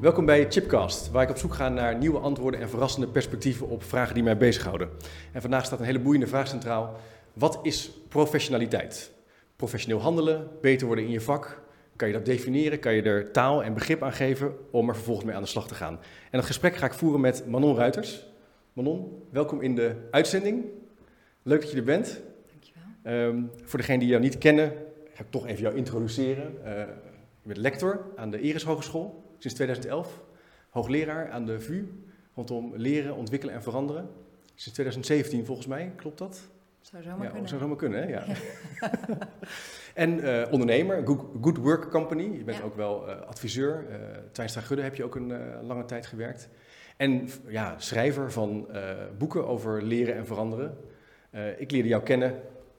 Welkom bij Chipcast, waar ik op zoek ga naar nieuwe antwoorden en verrassende perspectieven op vragen die mij bezighouden. En vandaag staat een hele boeiende vraag centraal. Wat is professionaliteit? Professioneel handelen, beter worden in je vak. Kan je dat definiëren? Kan je er taal en begrip aan geven om er vervolgens mee aan de slag te gaan? En dat gesprek ga ik voeren met Manon Ruiters. Manon, welkom in de uitzending. Leuk dat je er bent. Dankjewel. Um, voor degenen die jou niet kennen, ga ik toch even jou introduceren. Uh, je bent lector aan de Iris Hogeschool sinds 2011. Hoogleraar aan de VU rondom leren, ontwikkelen en veranderen. Sinds 2017 volgens mij, klopt dat? Zou zomaar ja, kunnen. Zou zomaar kunnen, hè? Ja. en uh, ondernemer, Good, Good Work Company. Je bent Ja. ook wel uh, adviseur. Uh, Twijnstra Gudde heb je ook een uh, lange tijd gewerkt. En ja, schrijver van boeken over leren en veranderen. Ik leerde jou kennen.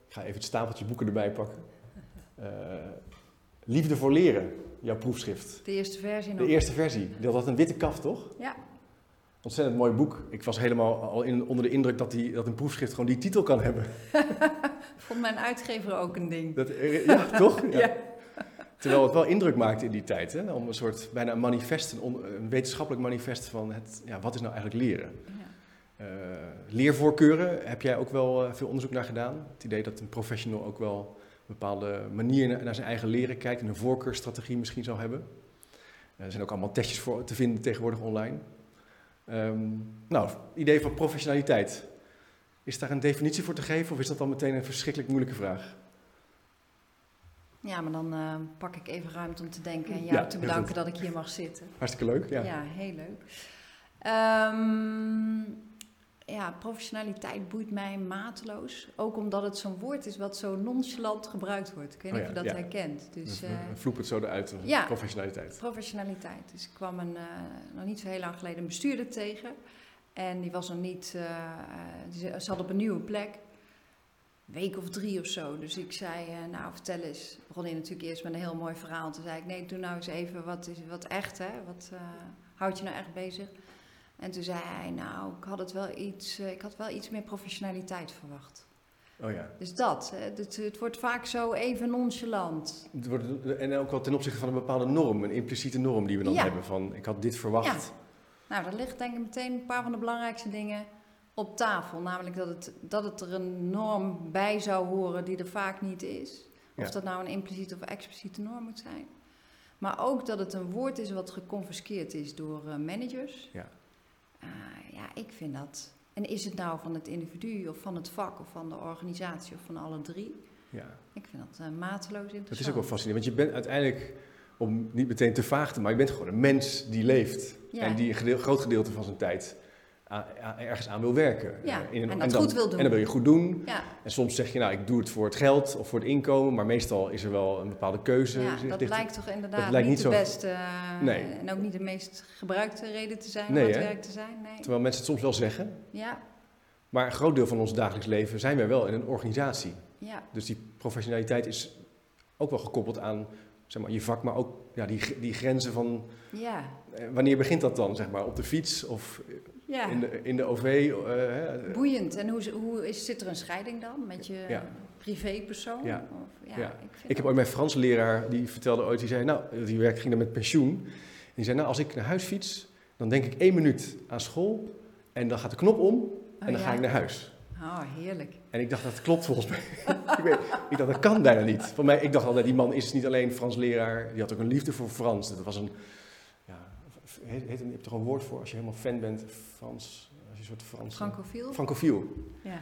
Ik ga even het stapeltje boeken erbij pakken. Liefde voor leren, jouw proefschrift. De eerste versie nog. De eerste versie. Dat had een witte kaft, toch? Ja. Ontzettend mooi boek. Ik was helemaal al in, onder de indruk dat, die, dat een proefschrift gewoon die titel kan hebben. Vond mijn uitgever ook een ding. Dat, ja, toch? Ja. Ja. Terwijl het wel indruk maakte in die tijd. Hè? Om een soort bijna een manifest, een, wetenschappelijk manifest van het, ja, wat is nou eigenlijk leren. Ja. Uh, leervoorkeuren, heb jij ook wel uh, veel onderzoek naar gedaan? Het idee dat een professional ook wel bepaalde manier naar, zijn eigen leren kijkt en een voorkeurstrategie misschien zou hebben. Uh, er zijn ook allemaal testjes voor te vinden tegenwoordig online. Um, nou, idee van professionaliteit. Is daar een definitie voor te geven of is dat dan meteen een verschrikkelijk moeilijke vraag? Ja, maar dan uh, pak ik even ruimte om te denken en jou Ja, te bedanken dat ik hier mag zitten. Hartstikke leuk, ja. Ja, heel leuk. Um, ja, professionaliteit boeit mij mateloos. Ook omdat het zo'n woord is wat zo nonchalant gebruikt wordt. Ik weet niet Oh of je dat ja. herkent. Dus, uh, we vloepen het zo eruit, ja. professionaliteit. professionaliteit. Dus ik kwam een, uh, nog niet zo heel lang geleden een bestuurder tegen. En die was nog niet, uh, die zat op een nieuwe plek. Een week of drie of zo. Dus ik zei, nou vertel eens. Begon hij natuurlijk eerst met een heel mooi verhaal. Toen zei ik, nee, doe nou eens even wat, is, wat echt, hè. Wat houdt je nou echt bezig? En toen zei hij, nou, ik had, het wel iets, uh, ik had wel iets meer professionaliteit verwacht. Oh ja. Dus dat, hè, het, het wordt vaak zo even nonchalant. Het wordt- En ook wel ten opzichte van een bepaalde norm, een impliciete norm die we dan Ja. hebben. Van, ik had dit verwacht. Ja. Nou, daar ligt denk ik meteen een paar van de belangrijkste dingen op tafel. Namelijk dat het, dat het er een norm bij zou horen die er vaak niet is. Of Ja. dat nou een impliciete of expliciete norm moet zijn. Maar ook dat het een woord is wat geconfiskeerd is door uh, managers. Ja. Uh, ja, ik vind dat. En is het nou van het individu of van het vak of van de organisatie of van alle drie? Ja. Ik vind dat uh, mateloos interessant. Dat is ook wel fascinerend, want je bent uiteindelijk, om niet meteen te vaag te maar je bent gewoon een mens die leeft. Ja. En die een gedeel- groot gedeelte van zijn tijd ergens aan wil werken. Ja, Eh, in en dat dan, goed wil doen. En dan wil je goed doen. Ja, En soms zeg je, nou, ik doe het voor het geld of voor het inkomen, maar meestal is er wel een bepaalde keuze. ja zich dat lijkt toch inderdaad lijkt niet niet de zo- beste uh, Nee. en ook niet de meest gebruikte reden te zijn Nee, om aan het werk te zijn. Nee. Terwijl mensen het soms wel zeggen. Ja, Maar een groot deel van ons dagelijks leven zijn wij wel in een organisatie. ja, Dus die professionaliteit is ook wel gekoppeld aan zeg maar, je vak, maar ook ja, die, die grenzen van ja, eh, wanneer begint dat dan, zeg maar, op de fiets of ja. in, de, in de OV? eh? Boeiend. En hoe, hoe is, zit er een scheiding dan met je Ja. privépersoon? Ja. Of, ja, Ja. Ik, heb ooit mijn Frans leraar, die vertelde ooit, die zei, nou, die werkte, ging dan met pensioen. En die zei, nou, als ik naar huis fiets, dan denk ik één minuut aan school en dan gaat de knop om en Oh, dan ga ik naar huis. Oh, heerlijk. En ik dacht, dat klopt volgens mij. ik, weet, ik dacht, dat kan bijna niet. Voor mij, ik dacht altijd, die man is niet alleen Frans leraar, die had ook een liefde voor Frans. Dat was een, heet, heet, je hebt er een woord voor als je helemaal fan bent, Frans, als je een soort Frans... Francofiel? Francofiel. Ja.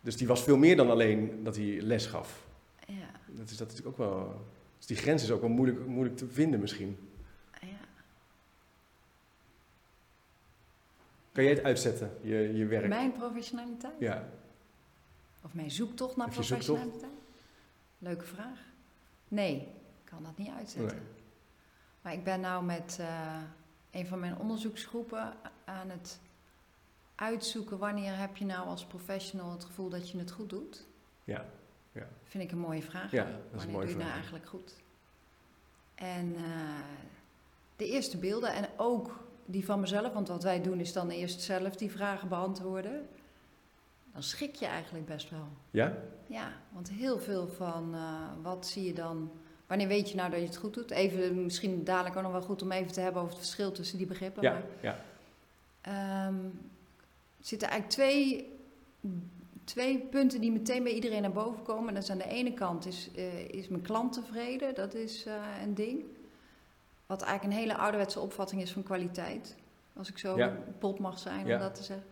Dus die was veel meer dan alleen dat hij les gaf. Ja. Dat is, dat is natuurlijk ook wel... Dus die grens is ook wel moeilijk, moeilijk te vinden misschien. ja. Kan jij het uitzetten, je, je werk? Mijn professionaliteit? Ja. Of mijn zoektocht naar zoektocht? professionaliteit? Leuke vraag. Nee, ik kan dat niet uitzetten. Nee. Maar ik ben nou met uh, een van mijn onderzoeksgroepen aan het uitzoeken wanneer heb je nou als professional het gevoel dat je het goed doet. Ja. ja. Vind ik een mooie vraag. Ja, dat is een wanneer mooie doe je nou eigenlijk goed? En uh, de eerste beelden en ook die van mezelf, want wat wij doen is dan eerst zelf die vragen beantwoorden. Dan schrik je eigenlijk best wel. Ja? Ja, want heel veel van uh, wat zie je dan wanneer weet je nou dat je het goed doet? Even, misschien dadelijk ook nog wel goed om even te hebben over het verschil tussen die begrippen. Ja, maar, ja. ehm, er zitten eigenlijk twee, twee punten die meteen bij iedereen naar boven komen. Dat is aan de ene kant is, eh, is mijn klant tevreden, dat is eh, een ding. Wat eigenlijk een hele ouderwetse opvatting is van kwaliteit. Als ik zo Ja. pot mag zijn Ja. om dat te zeggen.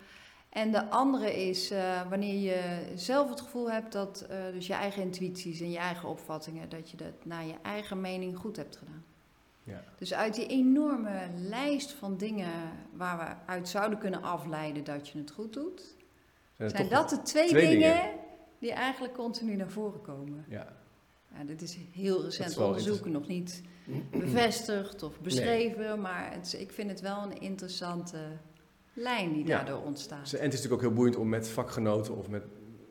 En de andere is eh, wanneer je zelf het gevoel hebt dat eh, dus je eigen intuïties en je eigen opvattingen, dat je dat naar je eigen mening goed hebt gedaan. Ja. Dus uit die enorme lijst van dingen waar we uit zouden kunnen afleiden dat je het goed doet, Zijn dat de twee, twee dingen, dingen? die eigenlijk continu naar voren komen. Ja. Ja, dit is heel recent is onderzoek, nog niet bevestigd of beschreven, maar het ik vind het wel een interessante lijn die Ja. daardoor ontstaat. En het is natuurlijk ook heel boeiend om met vakgenoten of met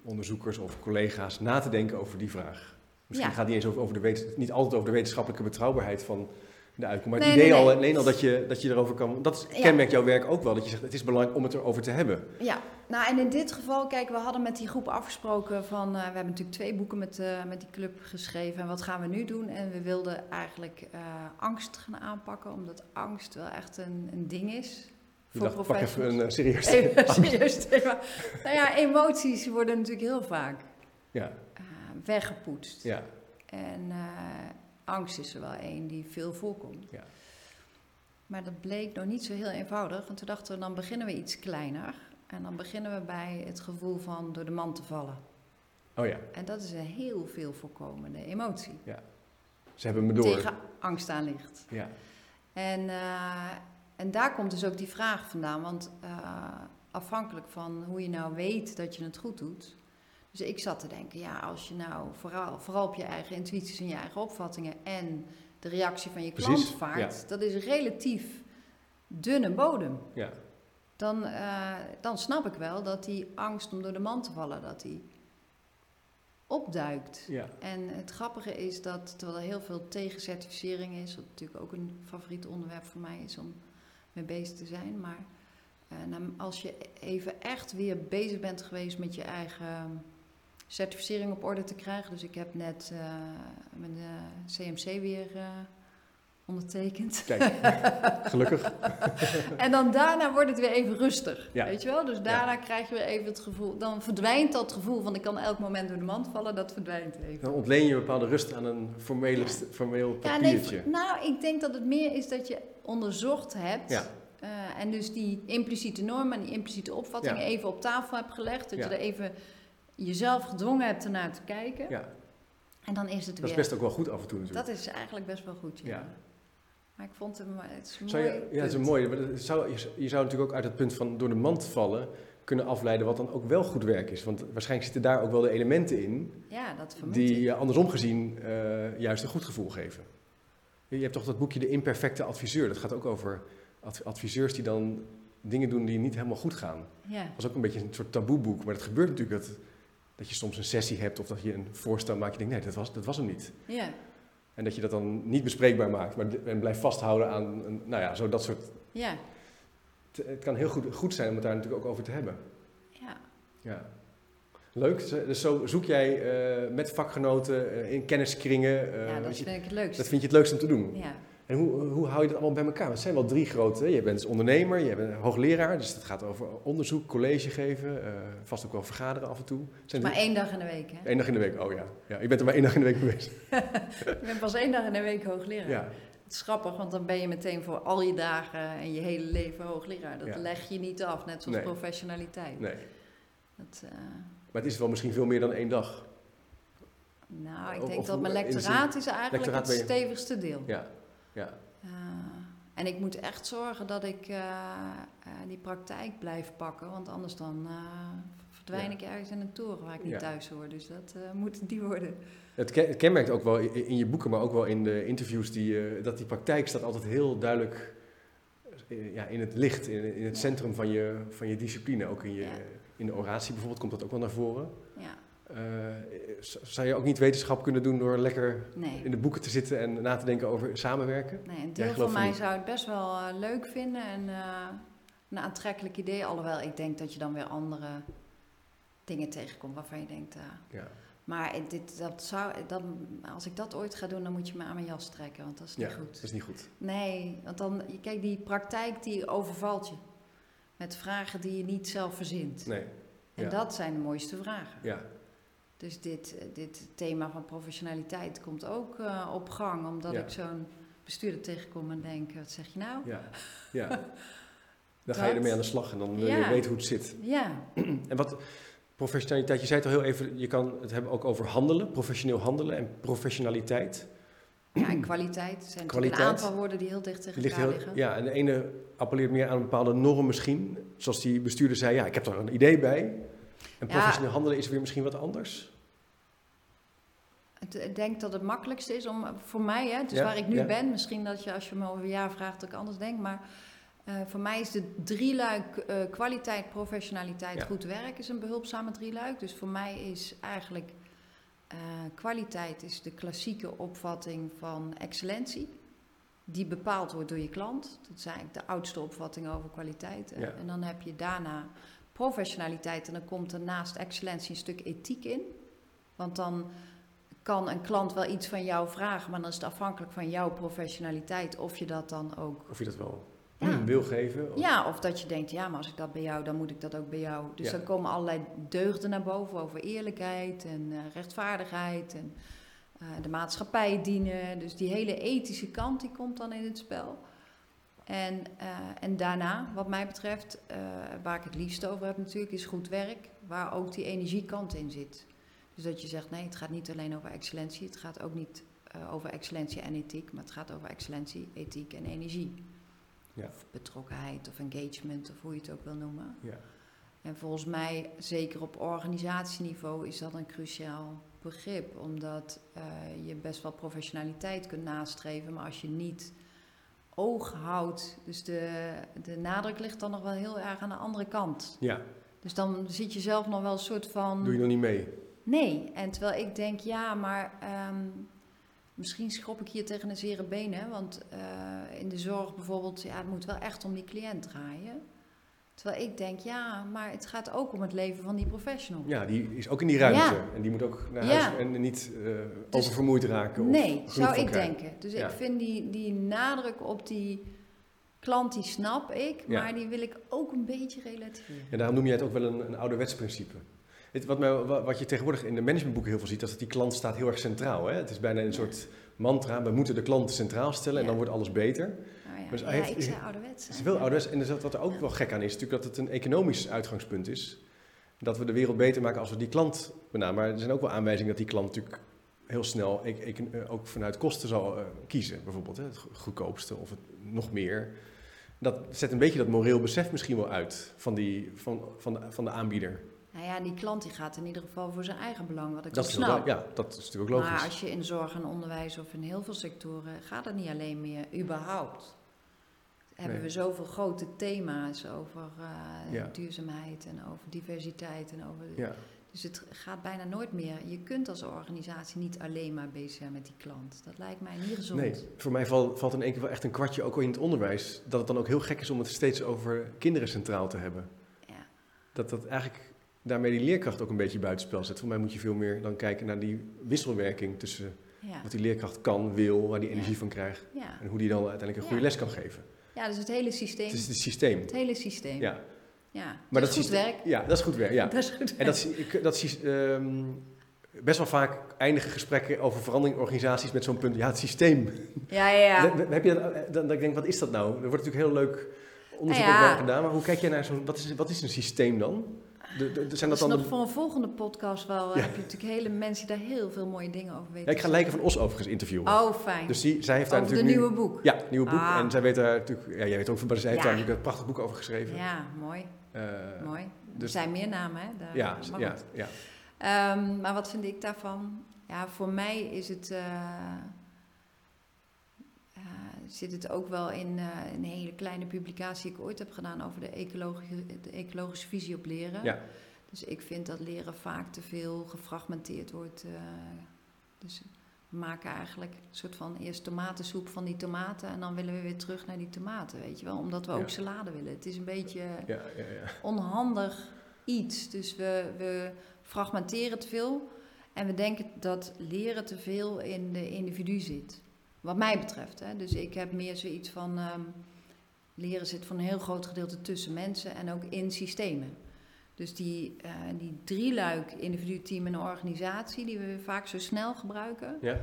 onderzoekers of collega's na te denken over die vraag. Misschien Ja. gaat het niet eens over, de niet altijd over de wetenschappelijke betrouwbaarheid van de uitkomst. Maar het Nee, idee nee, al, alleen al dat je, dat je erover kan. Dat Ja. kenmerkt jouw werk ook wel. Dat je zegt het is belangrijk om het erover te hebben. Ja, nou en in dit geval, kijk, we hadden met die groep afgesproken van, eh, we hebben natuurlijk twee boeken met, eh, met die club geschreven en wat gaan we nu doen? En we wilden eigenlijk eh, angst gaan aanpakken, omdat angst wel echt een, een ding is voor dacht, pak even een eh, serieus. Een serieus thema. Nou ja, emoties worden natuurlijk heel vaak Ja, eh, weggepoetst. ja, En eh, angst is er wel één die veel voorkomt. Ja. Maar dat bleek nog niet zo heel eenvoudig. En toen dachten we, dan beginnen we iets kleiner. En dan beginnen we bij het gevoel van door de man te vallen. oh ja, En dat is een heel veel voorkomende emotie. ze hebben me door. Tegen angst aan ligt. Ja, En, en daar komt dus ook die vraag vandaan. Want eh, afhankelijk van hoe je nou weet dat je het goed doet. Dus ik zat te denken, ja, als je nou vooral, vooral op je eigen intuïties en je eigen opvattingen en de reactie van je Precies, klant vaart, dat is relatief dunne bodem. ja, Dan, eh, dan snap ik wel dat die angst om door de man te vallen, dat die opduikt. ja. En het grappige is dat, terwijl er heel veel tegencertificering is, wat natuurlijk ook een favoriet onderwerp voor mij is om mee bezig te zijn, maar eh, nou, als je even echt weer bezig bent geweest met je eigen certificering op orde te krijgen, dus ik heb net eh, mijn CMC weer eh, ondertekend. Kijk, gelukkig. En dan daarna wordt het weer even rustig. Ja. Weet je wel? Dus daarna krijg je weer even het gevoel. Dan verdwijnt dat gevoel van ik kan elk moment door de mand vallen. Dat verdwijnt even. Dan ontleen je een bepaalde rust aan een formele, formeel Ja, nee, papiertje. nou, ik denk dat het meer is dat je onderzocht hebt. Eh, en dus die impliciete normen en die impliciete opvattingen even op tafel hebt gelegd. Dat je er even jezelf gedwongen hebt ernaar te kijken. Ja, En dan is het dat weer. is best ook wel goed af en toe natuurlijk. dat is eigenlijk best wel goed. Ja. Ja. Maar ik vond het, een- het is een Zou mooi je, ja, dat is een mooie. maar dat zou, je, je zou natuurlijk ook uit het punt van door de mand vallen kunnen afleiden wat dan ook wel goed werk is. Want waarschijnlijk zitten daar ook wel de elementen in Ja, dat die ik. andersom gezien eh, juist een goed gevoel geven. Je hebt toch dat boekje De Imperfecte Adviseur. Dat gaat ook over ad- adviseurs die dan dingen doen die niet helemaal goed gaan. Ja. Dat is ook een beetje een soort taboeboek. Maar het gebeurt natuurlijk dat, dat je soms een sessie hebt of dat je een voorstel maakt. Je denkt, nee, dat was, dat was hem niet. ja. En dat je dat dan niet bespreekbaar maakt, maar en blijft vasthouden aan, een, nou ja, zo dat soort Ja. het, het kan heel goed, goed zijn om het daar natuurlijk ook over te hebben. Ja. Ja. Leuk. Dus zo zoek jij eh, met vakgenoten eh, in kenniskringen. eh, ja, dat want je- vind ik het leukst. dat vind je het leukst om te doen. Ja. En hoe, hoe hou je dat allemaal bij elkaar? Het zijn wel drie grote. Je bent ondernemer, je bent hoogleraar, dus het gaat over onderzoek, college geven, eh, vast ook wel vergaderen af en toe. Zijn Maar drie- één dag in de week, hè? Eén dag in de week, oh ja. ja. Ik ben er maar één dag in de week mee bezig. Ik ben pas één dag in de week hoogleraar. Ja, Het is grappig, want dan ben je meteen voor al je dagen en je hele leven hoogleraar. Dat Ja. leg je niet af, net zoals Nee. professionaliteit. nee. Dat, eh, Maar het is wel misschien veel meer dan één dag. nou, ik denk of dat mijn lectoraat is eigenlijk lectoraat het stevigste deel. Ja, ja. Eh, en ik moet echt zorgen dat ik eh, eh, die praktijk blijf pakken, want anders dan verdwijn Ja. ik ergens in een toren waar ik niet Ja. thuis hoor. Dus dat moet niet worden. Het, ken- het kenmerkt ook wel in, je boeken, maar ook wel in de interviews, die, dat die praktijk staat altijd heel duidelijk ja, in het licht, in, in het centrum van je, van je discipline. Ook in, je, in de oratie bijvoorbeeld komt dat ook wel naar voren. Ja, Eh, zou je ook niet wetenschap kunnen doen door lekker nee. in de boeken te zitten en na te denken over samenwerken? Nee, een deel van mij niet? zou het best wel eh, leuk vinden en eh, een aantrekkelijk idee. Alhoewel ik denk dat je dan weer andere dingen tegenkomt waarvan je denkt. Ja. Maar dit, dat zou, dat, als ik dat ooit ga doen, dan moet je me aan mijn jas trekken, want dat is niet Ja, goed. dat is niet goed. Nee, want dan, kijk, die praktijk die overvalt je. Met vragen die je niet zelf verzint. Nee, En ja. dat zijn de mooiste vragen. ja. Dus dit, eh, dit thema van professionaliteit komt ook eh, op gang, omdat Ja. ik zo'n bestuurder tegenkom en denk, wat zeg je nou? Ja, ja. Dan ga je ermee aan de slag en dan wil je Ja. weten hoe het zit. Ja, En wat professionaliteit, je zei het al heel even, je kan het hebben ook over handelen, professioneel handelen en professionaliteit. ja en kwaliteit zijn Kwaliteit. een aantal woorden die heel dicht tegen elkaar heel, liggen. ja, en de ene appelleert meer aan een bepaalde norm misschien. Zoals die bestuurder zei, ja, ik heb er een idee bij. En Ja. professioneel handelen is weer misschien wat anders. Ik denk dat het makkelijkste is om, voor mij, hè, dus Ja, waar ik nu ja. ben, misschien dat je als je me over een jaar vraagt dat ik anders denk, maar eh, voor mij is de drieluik eh, kwaliteit, professionaliteit, Ja. goed werk is een behulpzame drieluik. Dus voor mij is eigenlijk eh, kwaliteit is de klassieke opvatting van excellentie, die bepaald wordt door je klant. Dat is eigenlijk de oudste opvatting over kwaliteit. En dan heb je daarna professionaliteit en dan komt er naast excellentie een stuk ethiek in. Want dan kan een klant wel iets van jou vragen, maar dan is het afhankelijk van jouw professionaliteit of je dat dan ook. Of je dat wel Ja. wil geven. Of- Ja, of dat je denkt, ja, maar als ik dat bij jou, dan moet ik dat ook bij jou. Dus Ja. dan komen allerlei deugden naar boven over eerlijkheid en eh, rechtvaardigheid en eh, de maatschappij dienen. Dus die hele ethische kant die komt dan in het spel. En, eh, en daarna, wat mij betreft, waar ik het liefst over heb natuurlijk, is goed werk, waar ook die energiekant in zit. Dus dat je zegt, nee, het gaat niet alleen over excellentie, het gaat ook niet eh, over excellentie en ethiek, maar het gaat over excellentie, ethiek en energie. Ja. Of betrokkenheid of engagement, of hoe je het ook wil noemen. Ja. En volgens mij, zeker op organisatieniveau, is dat een cruciaal begrip. Omdat eh, je best wel professionaliteit kunt nastreven, maar als je niet oog houdt, dus de, de nadruk ligt dan nog wel heel erg aan de andere kant. ja, Dus dan zit je zelf nog wel een soort van. doe je nog niet mee. Nee, en terwijl ik denk, ja, maar ehm, misschien schrop ik hier tegen een zere been, hè? want eh, in de zorg bijvoorbeeld, ja, het moet wel echt om die cliënt draaien. Terwijl ik denk, ja, maar het gaat ook om het leven van die professional. Ja, die is ook in die ruimte. Ja. En die moet ook naar Ja. huis en niet eh, oververmoeid raken. Of nee, zou ik krijgen. denken. Dus Ja. ik vind die, die nadruk op die klant, die snap ik, maar die wil ik ook een beetje relativeren. En daarom noem jij het ook wel een, een ouderwets principe. Het, wat, mij, wa- wat je tegenwoordig in de managementboeken heel veel ziet, is dat die klant staat heel erg centraal. Hè? Het is bijna een soort mantra, we moeten de klant centraal stellen en Ja. dan wordt alles beter. Nou ja, Dus ja, hij heeft- ik zei ouderwets. Het is ouderwets. En dus wat wat er ook wel gek aan is, natuurlijk dat het een economisch uitgangspunt is. Dat we de wereld beter maken als we die klant benaderen. Maar er zijn ook wel aanwijzingen dat die klant natuurlijk heel snel e- econ- eh, ook vanuit kosten zal eh, kiezen. Bijvoorbeeld hè, het go- goedkoopste of het nog meer. Dat zet een beetje dat moreel besef misschien wel uit van, die, van, van, de, van de aanbieder. Nou ja, die klant die gaat in ieder geval voor zijn eigen belang, wat ik Dat snap. ja, dat is natuurlijk ook logisch. Maar als je in zorg en onderwijs of in heel veel sectoren gaat het niet alleen meer überhaupt. Hebben Nee. we zoveel grote thema's over eh, Ja. duurzaamheid en over diversiteit en over. ja. Dus het gaat bijna nooit meer. Je kunt als organisatie niet alleen maar bezig zijn met die klant. Dat lijkt mij niet gezond. Nee, voor mij valt, valt in één keer wel echt een kwartje, ook al in het onderwijs, dat het dan ook heel gek is om het steeds over kinderen centraal te hebben. Ja. Dat dat eigenlijk daarmee die leerkracht ook een beetje buitenspel zet. Voor mij moet je veel meer dan kijken naar die wisselwerking tussen Ja. wat die leerkracht kan, wil, waar die Ja. energie van krijgt Ja. en hoe die dan uiteindelijk een goede les kan geven. ja, dus het hele systeem. Het is het systeem. Het hele systeem. Ja, Ja. maar dat, is goed systeem- werk. Ja, dat is goed werk. Ja. Dat is goed. En dat, ik- dat zie ehm, best wel vaak eindigen gesprekken over verandering in organisaties met zo'n punt. Ja, het systeem. Ja, ja, ja. Heb je dat, eh, dan, dan ik denk, wat is dat nou? Er wordt natuurlijk heel leuk onderzoek Nou ja. over gedaan, maar hoe kijk jij naar zo'n, wat is, wat is een systeem dan? De, de, de- zijn Dat dat is dan nog voor een volgende podcast wel. Ja. Heb je natuurlijk hele mensen die daar heel veel mooie dingen over weten. ja, ik ga Lijken van Os overigens interviewen. Oh, fijn. Dus die, zij heeft daar over natuurlijk nu- nieuwe boek. Ja, nieuwe boek. Ah. En zij weet daar natuurlijk, ja, jij weet ook van, maar zij heeft daar natuurlijk een prachtig boek over geschreven. Ja, mooi. Eh, mooi. er dus- zijn meer namen, hè? Daar, ja, maar ja, ja. Ehm, maar wat vind ik daarvan? Ja, voor mij is het, eh, eh, zit het ook wel in eh, een hele kleine publicatie die ik ooit heb gedaan over de ecologische, de ecologische visie op leren. Ja. Dus ik vind dat leren vaak te veel gefragmenteerd wordt. eh, dus we maken eigenlijk een soort van eerst tomatensoep van die tomaten en dan willen we weer terug naar die tomaten, weet je wel. Omdat we Ja. ook salade willen. Het is een beetje ja, ja, ja. onhandig iets. Dus we, we fragmenteren het veel. En we denken dat leren te veel in de individu zit. Wat mij betreft. Hè. Dus ik heb meer zoiets van. ehm, leren zit voor een heel groot gedeelte tussen mensen en ook in systemen. Dus die, eh die drieluik individu, team en organisatie, die we vaak zo snel gebruiken. Ja.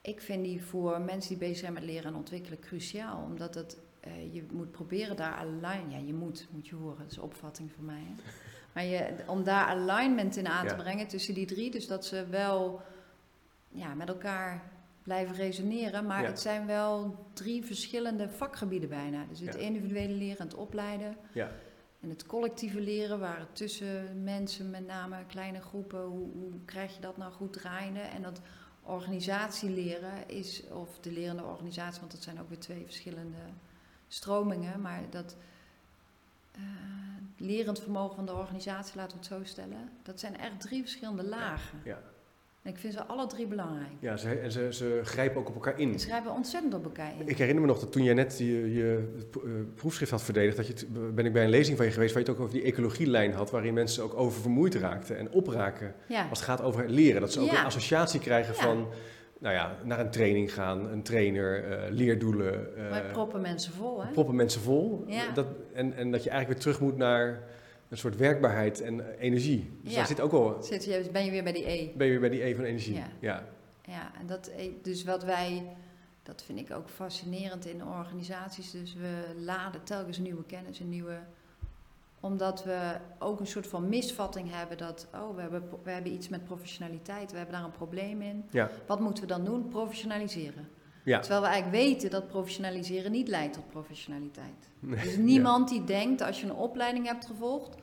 Ik vind die voor mensen die bezig zijn met leren en ontwikkelen cruciaal. Omdat het, eh, je moet proberen daar align... Ja, je moet, moet je horen. Dat is een opvatting van mij. Hè? Maar je, om daar alignment in aan te brengen tussen die drie. Dus dat ze wel ja, met elkaar blijven resoneren. Maar Ja. het zijn wel drie verschillende vakgebieden bijna. Dus het Ja. individuele leren en het opleiden. Ja. En het collectieve leren, waar het tussen mensen, met name kleine groepen, hoe, hoe krijg je dat nou goed draaiende? En dat organisatieleren is, of de lerende organisatie, want dat zijn ook weer twee verschillende stromingen, maar dat eh, lerend vermogen van de organisatie, laten we het zo stellen, dat zijn echt drie verschillende lagen. ja. En ik vind ze alle drie belangrijk. ja ze, en ze, ze grijpen ook op elkaar in. Ze schrijven ontzettend op elkaar in. Ik herinner me nog dat toen jij net je, je eh, proefschrift had verdedigd, dat je het- ben ik bij een lezing van je geweest waar je het ook over die ecologielijn had, waarin mensen ook over vermoeid raakten en opraken ja. als het gaat over leren. Dat ze ook Ja. een associatie krijgen Ja. van, nou ja, naar een training gaan, een trainer, eh, leerdoelen. eh, Wij proppen mensen vol, hè? proppen mensen vol. Ja. Dat, en, en dat je eigenlijk weer terug moet naar een soort werkbaarheid en energie. Dus Ja. daar zit ook wel, Zit je, ben je weer bij die E. ben je weer bij die E van energie. Ja. Ja. Ja, en dat, eh, dus wat wij, dat vind ik ook fascinerend in organisaties. Dus we laden telkens nieuwe kennis en nieuwe. Omdat we ook een soort van misvatting hebben dat, oh, we hebben, we hebben iets met professionaliteit, we hebben daar een probleem in. Ja. Wat moeten we dan doen? Professionaliseren. Ja. Terwijl we eigenlijk weten dat professionaliseren niet leidt tot professionaliteit. Nee. Dus niemand die denkt, als je een opleiding hebt gevolgd,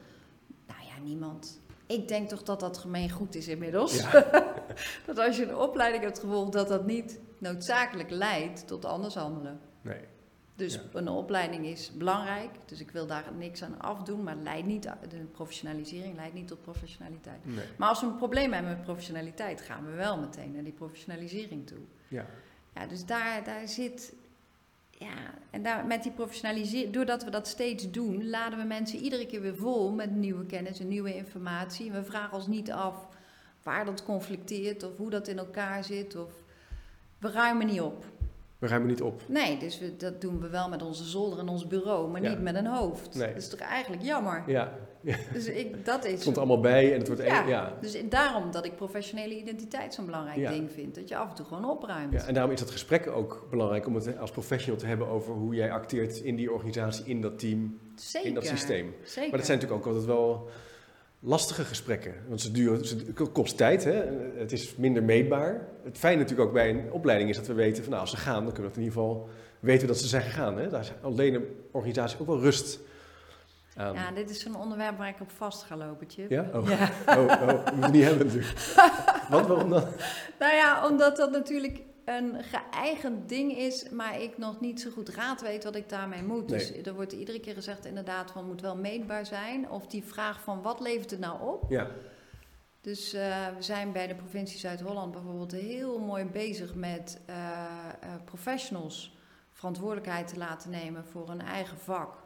nou ja, niemand. Ik denk toch dat dat gemeen goed is inmiddels. dat als je een opleiding hebt gevolgd, dat dat niet noodzakelijk leidt tot anders handelen. Nee. Dus Ja. een opleiding is belangrijk, dus ik wil daar niks aan afdoen, maar leidt niet, de professionalisering leidt niet tot professionaliteit. Nee. Maar als we een probleem hebben met professionaliteit, gaan we wel meteen naar die professionalisering toe. Ja. Ja, dus daar, daar zit. Ja, en daar, met die professionalisering, doordat we dat steeds doen, laden we mensen iedere keer weer vol met nieuwe kennis en nieuwe informatie. We vragen ons niet af waar dat conflicteert of hoe dat in elkaar zit. Of we ruimen niet op. We ruimen niet op. Nee, dus we, dat doen we wel met onze zolder en ons bureau, maar Ja. niet met een hoofd. Nee. Dat is toch eigenlijk jammer. Ja. Dus ik, dat Het is. komt er allemaal bij en het wordt Ja. één. Ja. Dus daarom dat ik professionele identiteit zo'n belangrijk ding vind. Dat je af en toe gewoon opruimt. Ja, en daarom is dat gesprek ook belangrijk om het als professional te hebben over hoe jij acteert in die organisatie, in dat team, Zeker. in dat systeem. Zeker. Maar dat zijn natuurlijk ook altijd wel lastige gesprekken. Want ze duren, ze, het kost tijd, hè? het is minder meetbaar. Het fijne natuurlijk ook bij een opleiding is dat we weten van nou, als ze gaan, dan kunnen we in ieder geval weten dat ze zijn gegaan. Hè? Daar is alleen een organisatie ook wel rust aan. Ja, dit is zo'n onderwerp waar ik op vast ga lopen, Chip. Ja? Oh. Ja. Oh, oh, we moeten niet hebben natuurlijk. Wat, waarom dan? Nou ja, omdat dat natuurlijk een geëigend ding is, maar ik nog niet zo goed raad weet wat ik daarmee moet. Dus er wordt iedere keer gezegd inderdaad van moet wel meetbaar zijn. Of die vraag van wat levert het nou op? Ja, Dus eh, we zijn bij de provincie Zuid-Holland bijvoorbeeld heel mooi bezig met eh, eh, professionals verantwoordelijkheid te laten nemen voor hun eigen vak.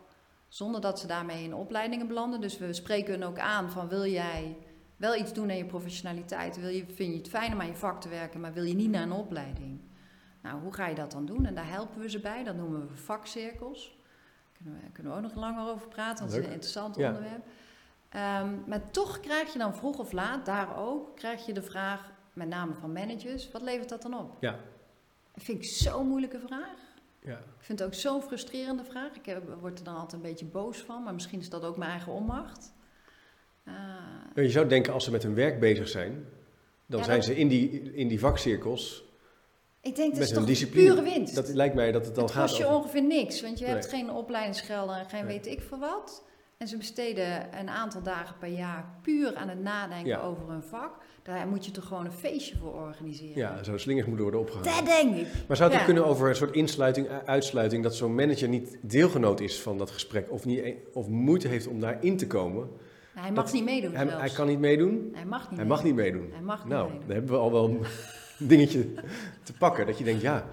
Zonder dat ze daarmee in opleidingen belanden. Dus we spreken hun ook aan van wil jij wel iets doen aan je professionaliteit? Wil je, vind je het fijn om aan je vak te werken, maar wil je niet naar een opleiding? Nou, hoe ga je dat dan doen? En daar helpen we ze bij. Dat noemen we vakcirkels. Daar kunnen we, kunnen we ook nog langer over praten, want het is een interessant Ja. onderwerp. Ehm, maar toch krijg je dan vroeg of laat, daar ook, krijg je de vraag, met name van managers, wat levert dat dan op? Ja. Dat vind ik zo'n moeilijke vraag. ja. Ik vind het ook zo'n frustrerende vraag. Ik heb, word er dan altijd een beetje boos van, maar misschien is dat ook mijn eigen onmacht. Ah, Je zou denken als ze met hun werk bezig zijn, dan Ja, zijn dat- ze in die, in die vakcirkels. ik denk dat is discipline. pure winst. Dat lijkt mij dat het dan het gaat kost je over. ongeveer niks, want je hebt geen opleidingsgelden en geen Nee. weet ik veel wat. En ze besteden een aantal dagen per jaar puur aan het nadenken Ja. over hun vak. Daar moet je toch gewoon een feestje voor organiseren. Ja, zo slingers moeten worden opgehaald. Dat denk ik. Maar zou het Ja. kunnen over een soort insluiting, u- uitsluiting, dat zo'n manager niet deelgenoot is van dat gesprek of, niet, e- of moeite heeft om daarin te komen? Hij mag Dat- niet meedoen Hij, hij kan niet meedoen? Hij mag niet Hij mag niet meedoen. Hij mag niet Nou, meedoen. dan hebben we al wel een dingetje te pakken. Dat je denkt, ja.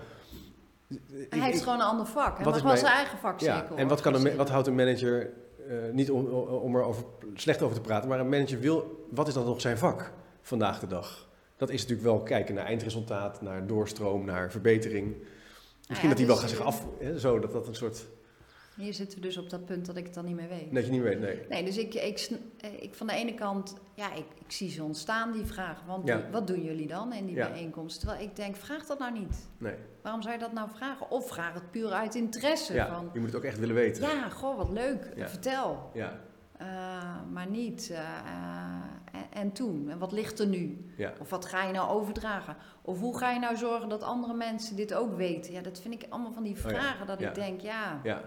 Hij ik- heeft ik- gewoon een ander vak. Hij mag wel zijn eigen vakcirkel. Ja, en wat, kan een, wat houdt een manager, eh, niet om, om er over, slecht over te praten, maar een manager wil, wat is dan nog zijn vak vandaag de dag? Dat is natuurlijk wel kijken naar eindresultaat, naar doorstroom, naar verbetering. Misschien ja, dat die wel dus, gaan zeggen af, hè, zo, dat dat een soort... Hier zitten we dus op dat punt dat ik het dan niet meer weet. Dat je niet weet, nee. Nee, dus ik, ik, eh, ik van de ene kant, ja, ik, ik zie ze ontstaan, die vragen. Want Ja. wat doen jullie dan in die Ja. bijeenkomst? Terwijl ik denk, vraag dat nou niet. nee. Waarom zou je dat nou vragen? Of vraag het puur uit interesse. Ja, Van, je moet het ook echt willen weten. ja, goh, wat leuk, vertel. Ja, Eh, maar niet, eh, en, en toen? En wat ligt er nu? ja. Of wat ga je nou overdragen? Of hoe ga je nou zorgen dat andere mensen dit ook weten? Ja, dat vind ik allemaal van die Oh ja, vragen dat ja. ik denk, ja, ja.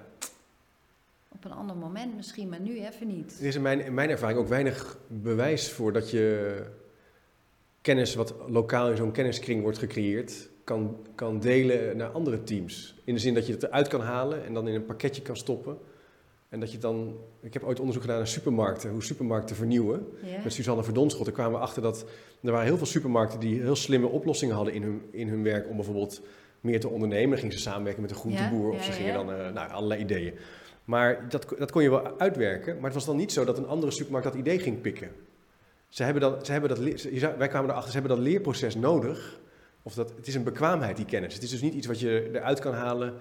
Op een ander moment misschien, maar nu even niet. Er is in mijn, in mijn ervaring ook weinig bewijs voor dat je kennis wat lokaal in zo'n kenniskring wordt gecreëerd, kan, kan delen naar andere teams. In de zin dat je het eruit kan halen en dan in een pakketje kan stoppen. En dat je dan, ik heb ooit onderzoek gedaan naar supermarkten, hoe supermarkten vernieuwen. Met Suzanne Verdonschot. Daar kwamen we achter dat er waren heel veel supermarkten die heel slimme oplossingen hadden in hun, in hun werk om bijvoorbeeld meer te ondernemen. Dan gingen ze samenwerken met een groenteboer Ja, of ze gingen ja. dan eh, nou, allerlei ideeën. Maar dat, dat kon je wel uitwerken. Maar het was dan niet zo dat een andere supermarkt dat idee ging pikken. Ze hebben dat, ze hebben dat, wij kwamen erachter, ze hebben dat leerproces nodig. Of dat, het is een bekwaamheid, die kennis. Het is dus niet iets wat je eruit kan halen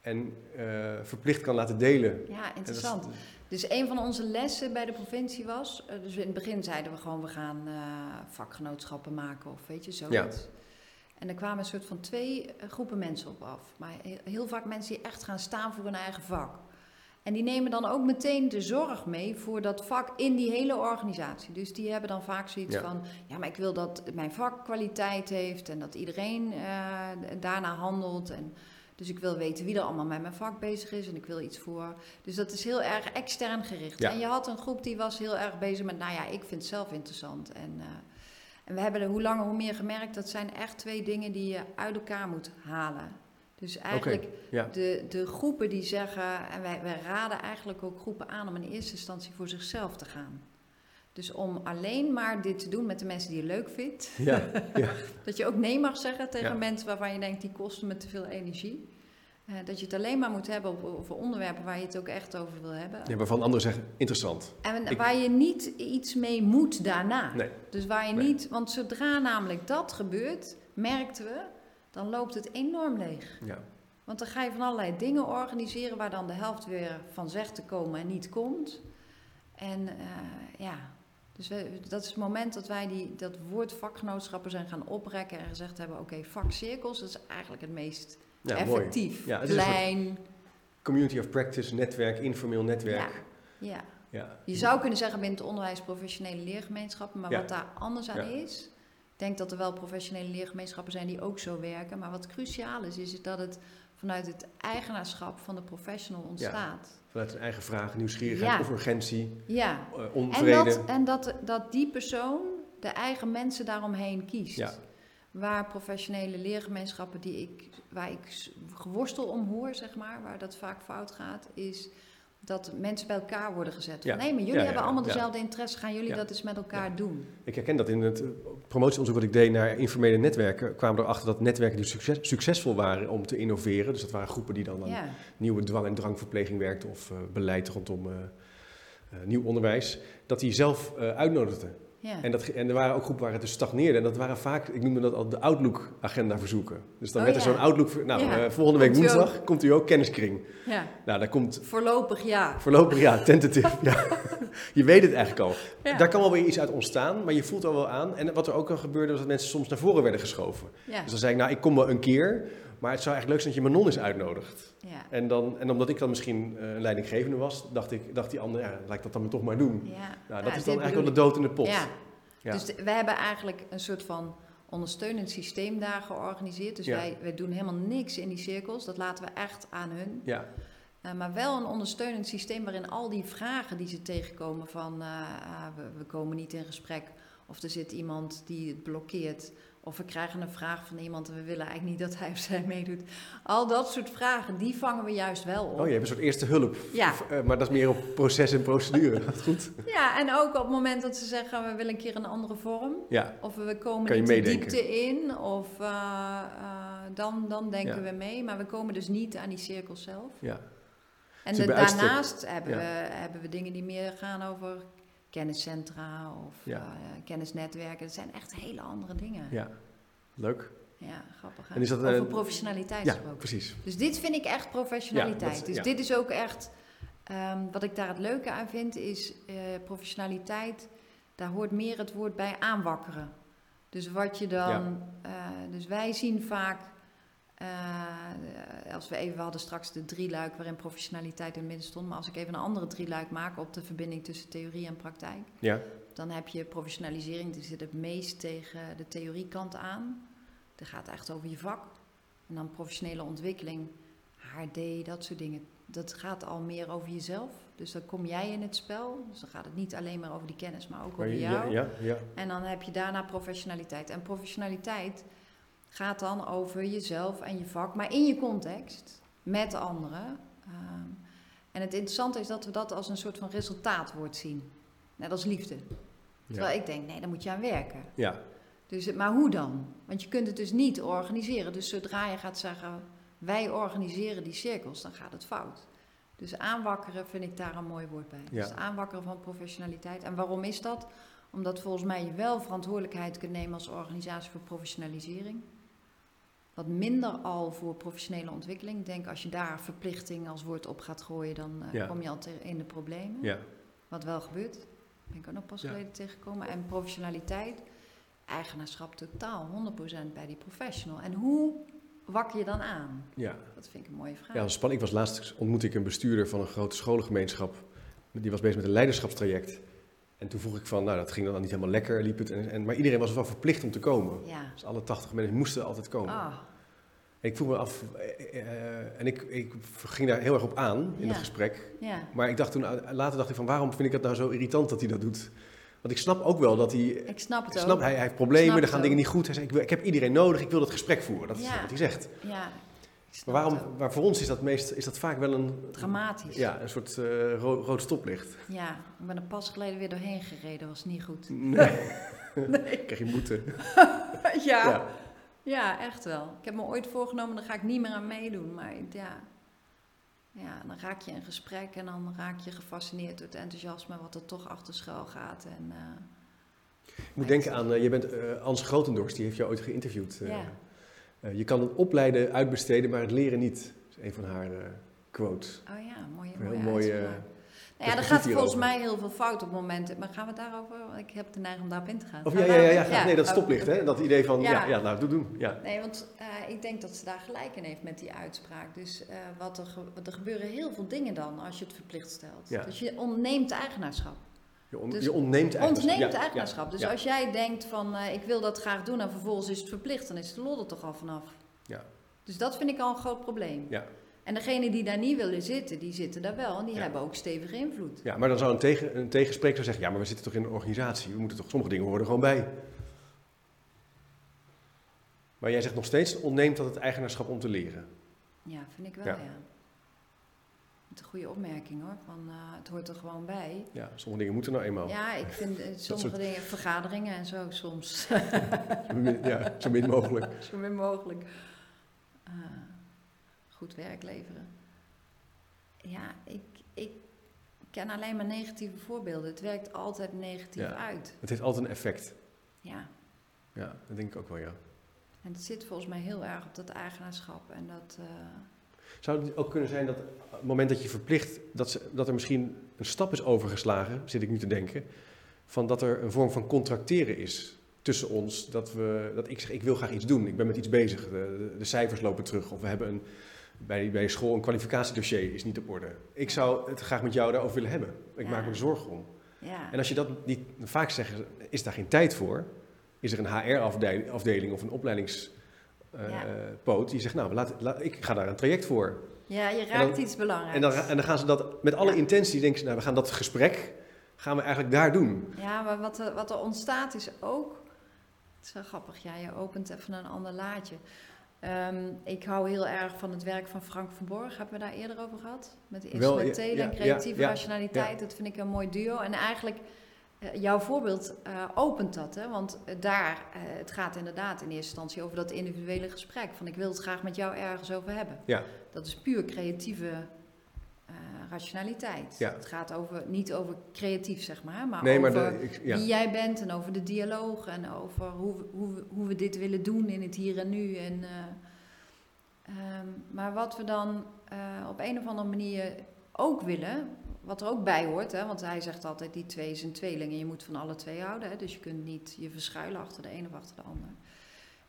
en eh, verplicht kan laten delen. Ja, is- interessant. Dus een van onze lessen bij de provincie was, eh, dus in het begin zeiden we gewoon we gaan eh, vakgenootschappen maken of weet je zoiets. En er kwamen een soort van twee groepen mensen op af. Maar he- heel vaak mensen die echt gaan staan voor hun eigen vak. En die nemen dan ook meteen de zorg mee voor dat vak in die hele organisatie. Dus die hebben dan vaak zoiets Ja. van: ja, maar ik wil dat mijn vak kwaliteit heeft en dat iedereen eh, daarna handelt. En dus ik wil weten wie er allemaal met mijn vak bezig is en ik wil iets voor. Dus dat is heel erg extern gericht. Ja. En je had een groep die was heel erg bezig met: nou ja, ik vind het zelf interessant. En, eh, en we hebben er hoe langer hoe meer gemerkt dat zijn echt twee dingen die je uit elkaar moet halen. Dus eigenlijk ja. de, de groepen die zeggen, en wij, wij raden eigenlijk ook groepen aan om in eerste instantie voor zichzelf te gaan. Dus om alleen maar dit te doen met de mensen die je leuk vindt. Ja, ja. Dat je ook nee mag zeggen tegen Ja. mensen waarvan je denkt die kosten me te veel energie. Eh, dat je het alleen maar moet hebben over onderwerpen waar je het ook echt over wil hebben. ja, waarvan anderen zeggen, interessant. En Ik- waar je niet iets mee moet daarna. Nee. Dus waar je Nee. niet, want zodra namelijk dat gebeurt, merkten we, dan loopt het enorm leeg. Ja. Want dan ga je van allerlei dingen organiseren waar dan de helft weer van zegt te komen en niet komt. En eh, ja, dus we, dat is het moment dat wij die, dat woord vakgenootschappen zijn gaan oprekken en gezegd hebben: oké, vakcirkels, dat is eigenlijk het meest Ja, mooi. effectief. Ja, het Klein. Community of practice, netwerk, informeel netwerk. Ja. Ja. Je zou kunnen zeggen binnen het onderwijs professionele leergemeenschappen, maar Ja. wat daar anders aan Ja. is. Ik denk dat er wel professionele leergemeenschappen zijn die ook zo werken. Maar wat cruciaal is, is dat het vanuit het eigenaarschap van de professional ontstaat. Vanuit een eigen vraag, nieuwsgierigheid Ja. of urgentie, Ja, eh, en, onvrede. dat, en dat, dat die persoon de eigen mensen daaromheen kiest. Ja. Waar professionele leergemeenschappen die ik, waar ik geworstel om hoor, zeg maar, waar dat vaak fout gaat, is dat mensen bij elkaar worden gezet. Ja. Nee, maar jullie Ja, ja, hebben allemaal ja. dezelfde interesse, gaan jullie Ja. dat eens met elkaar doen? Ik herken dat in het eh, promotieonderzoek wat ik deed naar informele netwerken, kwamen we erachter dat netwerken die succes- succesvol waren om te innoveren, dus dat waren groepen die dan aan Ja, nieuwe dwang- en drangverpleging werkten of eh, beleid rondom eh, eh, nieuw onderwijs, dat die zelf eh, uitnodigden. Ja. En, dat, en er waren ook groepen waar het dus stagneerde. En dat waren vaak, ik noemde dat al de Outlook-agenda verzoeken. Dus dan Oh, werd er ja. zo'n Outlook, nou, Ja. eh, volgende week Komt u woensdag komt u ook kenniskring. ja. Nou, daar komt Voorlopig ja. voorlopig, ja, tentative. ja. Je weet het eigenlijk al. Daar kan wel weer iets uit ontstaan, maar je voelt al wel aan. En wat er ook al gebeurde, was dat mensen soms naar voren werden geschoven. Dus dan zei ik, nou, ik kom wel een keer, maar het zou eigenlijk leuk zijn dat je Manon eens uitnodigt. Ja. En, dan, en omdat ik dan misschien eh, een leidinggevende was, dacht, ik, dacht die ander, ja, laat dat dan maar toch maar doen. Ja. Nou, dat Ja, is dan eigenlijk wel de dood in de pot. Ja. Dus we hebben eigenlijk een soort van ondersteunend systeem daar georganiseerd. Dus wij, wij doen helemaal niks in die cirkels. Dat laten we echt aan hun. Ja, Eh, maar wel een ondersteunend systeem waarin al die vragen die ze tegenkomen van eh, ah, we, we komen niet in gesprek. Of er zit iemand die het blokkeert. Of we krijgen een vraag van iemand en we willen eigenlijk niet dat hij of zij meedoet. Al dat soort vragen, die vangen we juist wel op. Oh, je hebt een soort eerste hulp. Ja. Eh, maar dat is meer op proces en procedure. Goed? Ja, en ook op het moment dat ze zeggen we willen een keer een andere vorm. Ja, Of we komen niet de diepte in, of eh, eh, dan, dan denken Ja. we mee. Maar we komen dus niet aan die cirkels zelf. ja. En de- daarnaast hebben, ja. we, hebben we dingen die meer gaan over kenniscentra of Ja. eh, kennisnetwerken. Dat zijn echt hele andere dingen. Ja, Ja, leuk. grappig. Hè? En is dat, Over eh, professionaliteit Ja, gesproken. precies. Dus dit vind ik echt professionaliteit. Ja, dus ja. dit is ook echt, ehm, wat ik daar het leuke aan vind, is eh, professionaliteit. Daar hoort meer het woord bij aanwakkeren. Dus wat je dan, dus wij zien vaak, eh, als we even, we hadden straks de drieluik waarin professionaliteit in het midden stond, maar als ik even een andere drieluik maak op de verbinding tussen theorie en praktijk, Ja, dan heb je professionalisering, die zit het meest tegen de theoriekant aan. Dat gaat echt over je vak. En dan professionele ontwikkeling, HD, dat soort dingen. Dat gaat al meer over jezelf. Dus dan kom jij in het spel. Dus dan gaat het niet alleen maar over die kennis, maar ook maar over jou. ja, ja, ja. En dan heb je daarna professionaliteit. En professionaliteit gaat dan over jezelf en je vak, maar in je context, met anderen. Ehm, en het interessante is dat we dat als een soort van resultaatwoord zien. Net als liefde. Terwijl ja. ik denk, nee, daar moet je aan werken. ja. Dus, het- maar hoe dan? Want je kunt het dus niet organiseren. Dus zodra je gaat zeggen, wij organiseren die cirkels, dan gaat het fout. Dus aanwakkeren vind ik daar een mooi woord bij. Ja. Dus aanwakkeren van professionaliteit. En waarom is dat? Omdat volgens mij je wel verantwoordelijkheid kunt nemen als organisatie voor professionalisering. Wat minder al voor professionele ontwikkeling. Ik denk als je daar verplichting als woord op gaat gooien, dan eh, Ja. kom je al in de problemen. ja. Wat wel gebeurt. Ben ik ook nog pas Ja. geleden tegengekomen. En professionaliteit, eigenaarschap totaal 100% bij die professional. En hoe wak je dan aan? ja. Dat vind ik een mooie vraag. Ja, spannend. Ik was laatst ontmoette ik een bestuurder van een grote scholengemeenschap. Die was bezig met een leiderschapstraject. En toen vroeg ik van, nou dat ging dan niet helemaal lekker, liep het. En, en, maar iedereen was wel verplicht om te komen. Ja. Dus alle 80 mensen moesten altijd komen. Ah, ik vroeg me af, eh, eh, en ik, ik ging daar heel erg op aan in Ja. het gesprek. ja. Maar ik dacht toen, eh, later dacht ik van, waarom vind ik het nou zo irritant dat hij dat doet? Want ik snap ook wel dat hij, Ik snap het ik ook. snap, hij, hij heeft problemen, Snap er gaan dingen niet goed. Hij zei, ik, wil- ik heb iedereen nodig, ik wil dat gesprek voeren. Dat is wat hij zegt. Ja. snap Maar, waarom, maar voor ons is dat, meest, is dat vaak wel een, Dramatisch. ja, een soort ro- rood stoplicht. Ja, ik ben er pas geleden weer doorheen gereden. Was niet goed. Nee. Krijg je boete. ja. Ja. echt wel. Ik heb me ooit voorgenomen, daar ga ik niet meer aan meedoen. Maar ja, ja, dan raak je in gesprek en dan raak je gefascineerd door het enthousiasme wat er toch achter schuil gaat. En, eh, Ik moet denken aan, eh, je bent eh Ans Grotendorst, die heeft jou ooit geïnterviewd. Ja. Je kan het opleiden uitbesteden, maar het leren niet. Dat is een van haar quotes. oh ja, mooie, Een heel mooie mooie, Nou ja, er gaat volgens mij heel veel fout op momenten. Maar gaan we het daarover? Want Ik heb de neiging om daarop in te gaan. Of Gaan ja, ja, ja, nee, dat stoplicht, hè? Dat idee van, ja, Ja. nou, doe doen. Ja. Nee, want eh, ik denk dat ze daar gelijk in heeft met die uitspraak. Dus eh, wat er, ge- er gebeuren heel veel dingen dan als je het verplicht stelt. Ja. Dus je ontneemt eigenaarschap. Je, on- Dus je ontneemt eigenaarschap. Ontneemt eigenaarschap. Dus als jij denkt van eh, ik wil dat graag doen en vervolgens is het verplicht, dan is de lol er toch al vanaf. Ja. Dus dat vind ik al een groot probleem. Ja. En degenen die daar niet willen zitten, die zitten daar wel en die Ja. hebben ook stevige invloed. Ja, maar dan zou een, tegen, een tegenspreker zeggen, ja, maar we zitten toch in een organisatie. We moeten toch, sommige dingen horen er gewoon bij. Maar jij zegt nog steeds, ontneemt dat het eigenaarschap om te leren. Ja, vind ik wel, Ja. is een goede opmerking hoor, van eh, het hoort er gewoon bij. Ja, sommige dingen moeten nou eenmaal. Ja, ik vind eh, sommige soort- dingen, vergaderingen en zo soms, ja, zo min mogelijk. zo min mogelijk, eh, goed werk leveren. Ja, ik, ik ken alleen maar negatieve voorbeelden. Het werkt altijd negatief Ja. uit. Het heeft altijd een effect. Ja, Ja, dat denk ik ook wel, ja. en het zit volgens mij heel erg op dat eigenaarschap en dat... eh, Zou het ook kunnen zijn dat op het moment dat je verplicht, dat, ze, dat er misschien een stap is overgeslagen, zit ik nu te denken, van dat er een vorm van contracteren is tussen ons. Dat, we, dat ik zeg, ik wil graag iets doen, ik ben met iets bezig, de, de, de cijfers lopen terug of we hebben een, bij, bij school een kwalificatiedossier is niet op orde. Ik zou het graag met jou daarover willen hebben. Ik Ja. maak me er zorgen om. ja. En als je dat niet, vaak zeggen, ze, is daar geen tijd voor, is er een HR-afdeling of een opleidingspoot Ja. die zegt, nou, laat, laat, ik ga daar een traject voor. ja, je raakt dan- iets belangrijks. En dan, en dan gaan ze dat met alle intentie, denken ze, nou, we gaan dat gesprek, gaan we eigenlijk daar doen. Ja, maar wat er, wat er ontstaat is ook. Het is wel grappig, ja, je opent even een ander laadje. Ehm, ik hou heel erg van het werk van Frank van Borg. Hebben we daar eerder over gehad? Met instrumentele ja, en creatieve ja, rationaliteit. Dat vind ik een mooi duo. En eigenlijk, eh, jouw voorbeeld eh, opent dat. Hè? Want eh, daar, het gaat inderdaad in eerste instantie over dat individuele gesprek. Van ik wil het graag met jou ergens over hebben. Ja. Dat is puur creatieve rationaliteit. Ja. Het gaat over, niet over creatief, zeg maar, maar nee, maar over de, ik, ja. wie jij bent en over de dialoog en over hoe we, hoe hoe we dit willen doen in het hier en nu. En, eh, ehm, maar wat we dan eh, op een of andere manier ook willen, wat er ook bij hoort, hè, want hij zegt altijd die twee is een tweeling en je moet van alle twee houden. Hè, dus je kunt niet je verschuilen achter de een of achter de ander.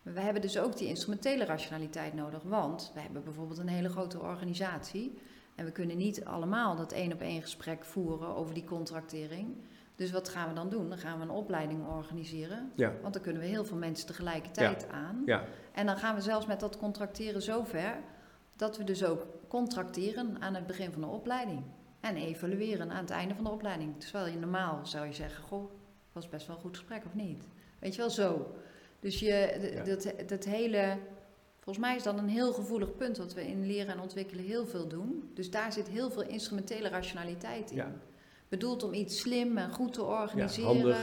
Maar we hebben dus ook die instrumentele rationaliteit nodig, want we hebben bijvoorbeeld een hele grote organisatie en we kunnen niet allemaal dat één op één gesprek voeren over die contractering. Dus wat gaan we dan doen? Dan gaan we een opleiding organiseren, ja, want dan kunnen we heel veel mensen tegelijkertijd aan. ja, En dan gaan we zelfs met dat contracteren zover dat we dus ook contracteren aan het begin van de opleiding. En evalueren aan het einde van de opleiding. Terwijl je normaal zou je zeggen, goh, was best wel een goed gesprek of niet? Weet je wel, zo. Dus je, dat, dat hele, volgens mij is dat een heel gevoelig punt wat we in leren en ontwikkelen heel veel doen. Dus daar zit heel veel instrumentele rationaliteit in. Ja. Bedoeld om iets slim en goed te ja, organiseren.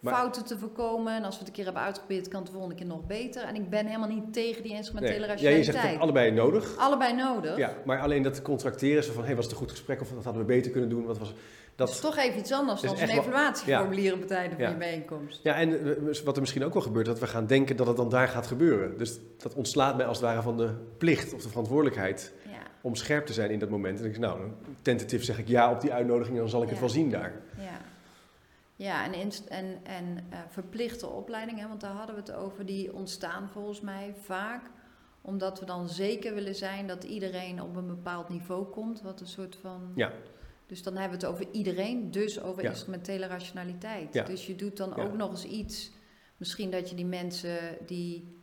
Maar- fouten te voorkomen. En als we het een keer hebben uitgeprobeerd, kan het de volgende keer nog beter. En ik ben helemaal niet tegen die instrumentele Nee. Ja, je rationaliteit. zegt allebei nodig. Allebei nodig. Ja, maar alleen dat contracteren, zo van, hey, was het een goed gesprek of dat hadden we beter kunnen doen? Wat was, Dat is toch even iets anders dan een evaluatieformulier op het einde van Ja. je bijeenkomst. ja, en eh, wat er misschien ook wel gebeurt, dat we gaan denken dat het dan daar gaat gebeuren. Dus dat ontslaat mij als het ware van de plicht of de verantwoordelijkheid Ja. om scherp te zijn in dat moment. En ik zeg, nou, tentatief zeg ik ja op die uitnodiging dan zal ik het wel zien daar. Ja, ja en, inst- en, en eh, verplichte opleidingen, want daar hadden we het over, die ontstaan volgens mij vaak omdat we dan zeker willen zijn dat iedereen op een bepaald niveau komt. Wat een soort van. Ja. Dus dan hebben we het over iedereen, dus over Ja. instrumentele rationaliteit. Ja. Dus je doet dan Ja. ook nog eens iets. Misschien dat je die mensen die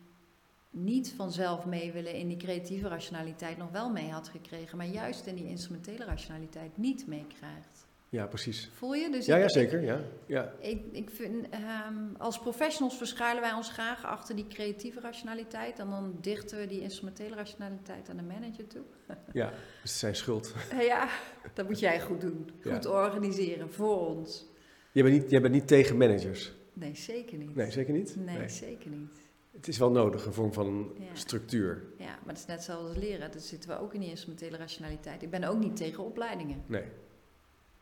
niet vanzelf mee willen in die creatieve rationaliteit nog wel mee had gekregen, maar juist in die instrumentele rationaliteit niet meekrijgt. Ja, precies. Voel je? Dus Ja, ik- ja, zeker. Ja, ja. ik, ik vind, ehm, als professionals verschuilen wij ons graag achter die creatieve rationaliteit. En dan dichten we die instrumentele rationaliteit aan de manager toe. ja. Het is zijn schuld. ja, dat moet jij goed doen. Ja. Goed organiseren voor ons. Jij bent niet, jij bent niet tegen managers. Nee, zeker niet. Nee, zeker niet? Nee, zeker niet. Het is wel nodig, een vorm van Ja. structuur. Ja, maar het is net zoals als leren. Dat zitten we ook in die instrumentele rationaliteit. Ik ben ook niet tegen opleidingen. Nee.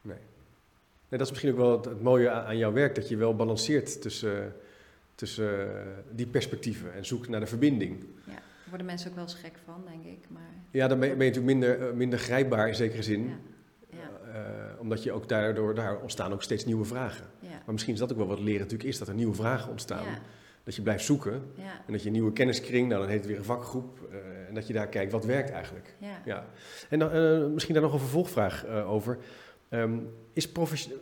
Nee. nee dat is misschien ook wel het, het mooie aan, aan jouw werk, dat je wel balanceert tussen, tussen die perspectieven en zoekt naar de verbinding. Ja, daar worden mensen ook wel eens gek van, denk ik. Maar Ja, dan ben je, ben je natuurlijk minder, eh, minder grijpbaar in zekere zin. ja, ja, Eh, omdat je ook daardoor, daar ontstaan ook steeds nieuwe vragen. ja. Maar misschien is dat ook wel wat leren natuurlijk is, dat er nieuwe vragen ontstaan. Ja, Dat je blijft zoeken en dat je een nieuwe kenniskring, nou dan heet het weer een vakgroep. eh, en dat je daar kijkt, wat werkt eigenlijk? ja. Ja. En dan, misschien daar nog een vervolgvraag over. Ehm, is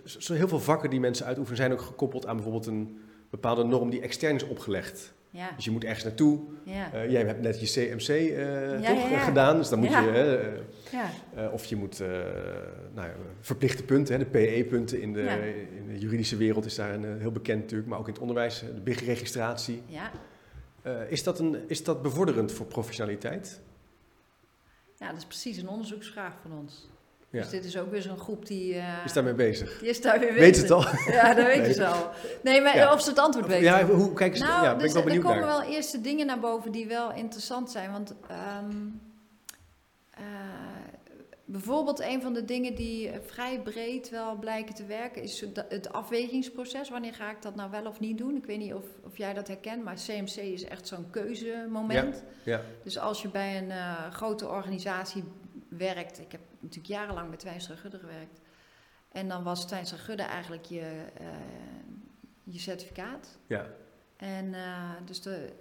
zo heel veel vakken die mensen uitoefenen zijn ook gekoppeld aan bijvoorbeeld een bepaalde norm die extern is opgelegd. ja, Dus je moet ergens naartoe. ja. Eh, jij hebt net je CMC eh, Ja, toch eh, gedaan, dus dan moet je... ja. eh, of je moet nou verplichte punten, hè, de PE-punten in, de- Ja. in de juridische wereld is daar een, heel bekend natuurlijk, maar ook in het onderwijs, de BIG-registratie. ja. Is, dat een, is dat bevorderend voor professionaliteit? Ja, dat is precies een onderzoeksvraag van ons. Ja. Dus dit is ook weer zo'n groep die... eh, Is daarmee bezig? Die is daar weer Weet het bezig. al? Ja, dat weet je zo. Nee, maar Ja. of ze het antwoord weten. Ja, hoe, kijk eens, nou, ja, ben dus ik wel er komen naar. wel eerste dingen naar boven die wel interessant zijn. Want ehm, eh, bijvoorbeeld een van de dingen die eh, vrij breed wel blijken te werken... is het- afwegingsproces. Wanneer ga ik dat nou wel of niet doen? Ik weet niet of, of jij dat herkent, maar CMC is echt zo'n keuzemoment. Ja, Dus als je bij een grote organisatie werkt, ik heb natuurlijk jarenlang bij Twijnstra Gudde gewerkt, en dan was Twijnstra Gudde eigenlijk je, eh, je certificaat. ja, En eh, dus, de,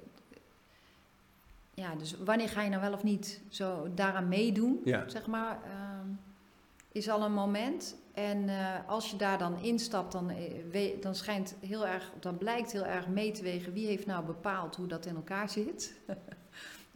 ja, dus wanneer ga je nou wel of niet zo daaraan meedoen, ja, zeg maar, ehm, is al een moment. En eh, als je daar dan instapt, dan, we- dan schijnt heel erg, dan blijkt heel erg mee te wegen wie heeft nou bepaald hoe dat in elkaar zit.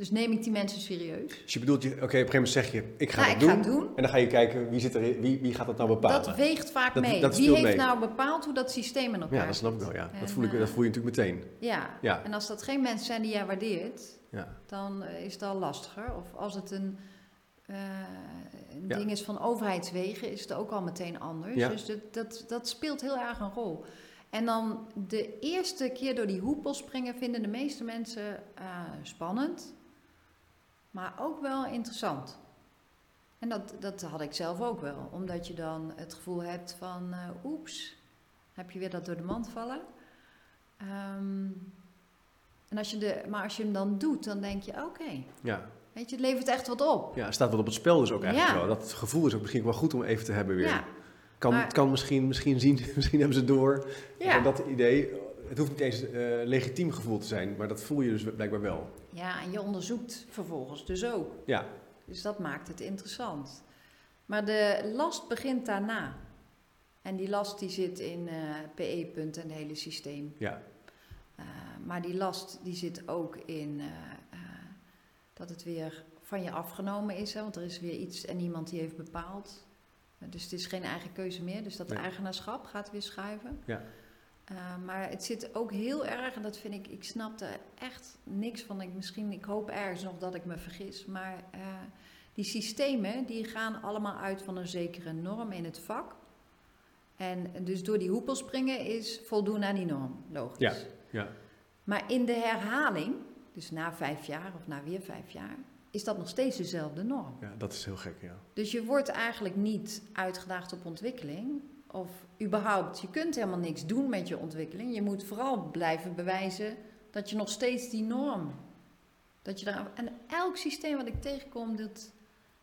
dus neem ik die mensen serieus. Dus je bedoelt, je, oké, op een gegeven moment zeg je, ik ga Nou, dat ik doen. ga het doen. En dan ga je kijken, wie, zit er, wie, wie gaat dat nou bepalen? Dat weegt vaak Dat- mee. dat wie heeft mee. nou bepaald hoe dat systeem in elkaar ja, dat snap ik wel, ja. Dat voel, ik, eh, dat voel je natuurlijk meteen. Ja. Ja. en als dat geen mensen zijn die jij waardeert, Ja, dan eh, is het al lastiger. Of als het een, eh, een Ja. ding is van overheidswegen, is het ook al meteen anders. Ja. Dus dat, dat, dat speelt heel erg een rol. En dan de eerste keer door die hoepel springen vinden de meeste mensen eh, spannend, maar ook wel interessant. En dat, dat had ik zelf ook wel. Omdat je dan het gevoel hebt van, eh, oeps, heb je weer dat door de mand vallen. Ehm, en als je de, maar als je hem dan doet, dan denk je, oké, Ja. weet je, het levert echt wat op. ja, er staat wat op het spel dus ook eigenlijk Ja. wel. Dat gevoel is ook misschien wel goed om even te hebben weer. Ja, kan, maar- het kan misschien, misschien zien, misschien hebben ze het door. ja. En dat idee, het hoeft niet eens een legitiem gevoel te zijn, maar dat voel je dus blijkbaar wel. ja, en je onderzoekt vervolgens dus ook. Ja, Dus dat maakt het interessant. Maar de last begint daarna. En die last die zit in eh PE-punten en het hele systeem. ja, Eh, maar die last die zit ook in dat het weer van je afgenomen is. Hè, want er is weer iets en iemand die heeft bepaald. Dus het is geen eigen keuze meer. Dus dat Nee. eigenaarschap gaat weer schuiven. Ja. Eh, maar het zit ook heel erg, en dat vind ik, ik snap er echt niks van. Ik, misschien, ik hoop ergens nog dat ik me vergis. Maar eh, die systemen die gaan allemaal uit van een zekere norm in het vak. En dus door die hoepel springen is voldoen aan die norm, logisch. Ja. ja, Maar in de herhaling, dus na vijf jaar of na weer vijf jaar, is dat nog steeds dezelfde norm. ja, dat is heel gek, ja. Dus je wordt eigenlijk niet uitgedaagd op ontwikkeling. Of überhaupt, je kunt helemaal niks doen met je ontwikkeling. Je moet vooral blijven bewijzen dat je nog steeds die norm. Dat je daar, en elk systeem wat ik tegenkom, dat.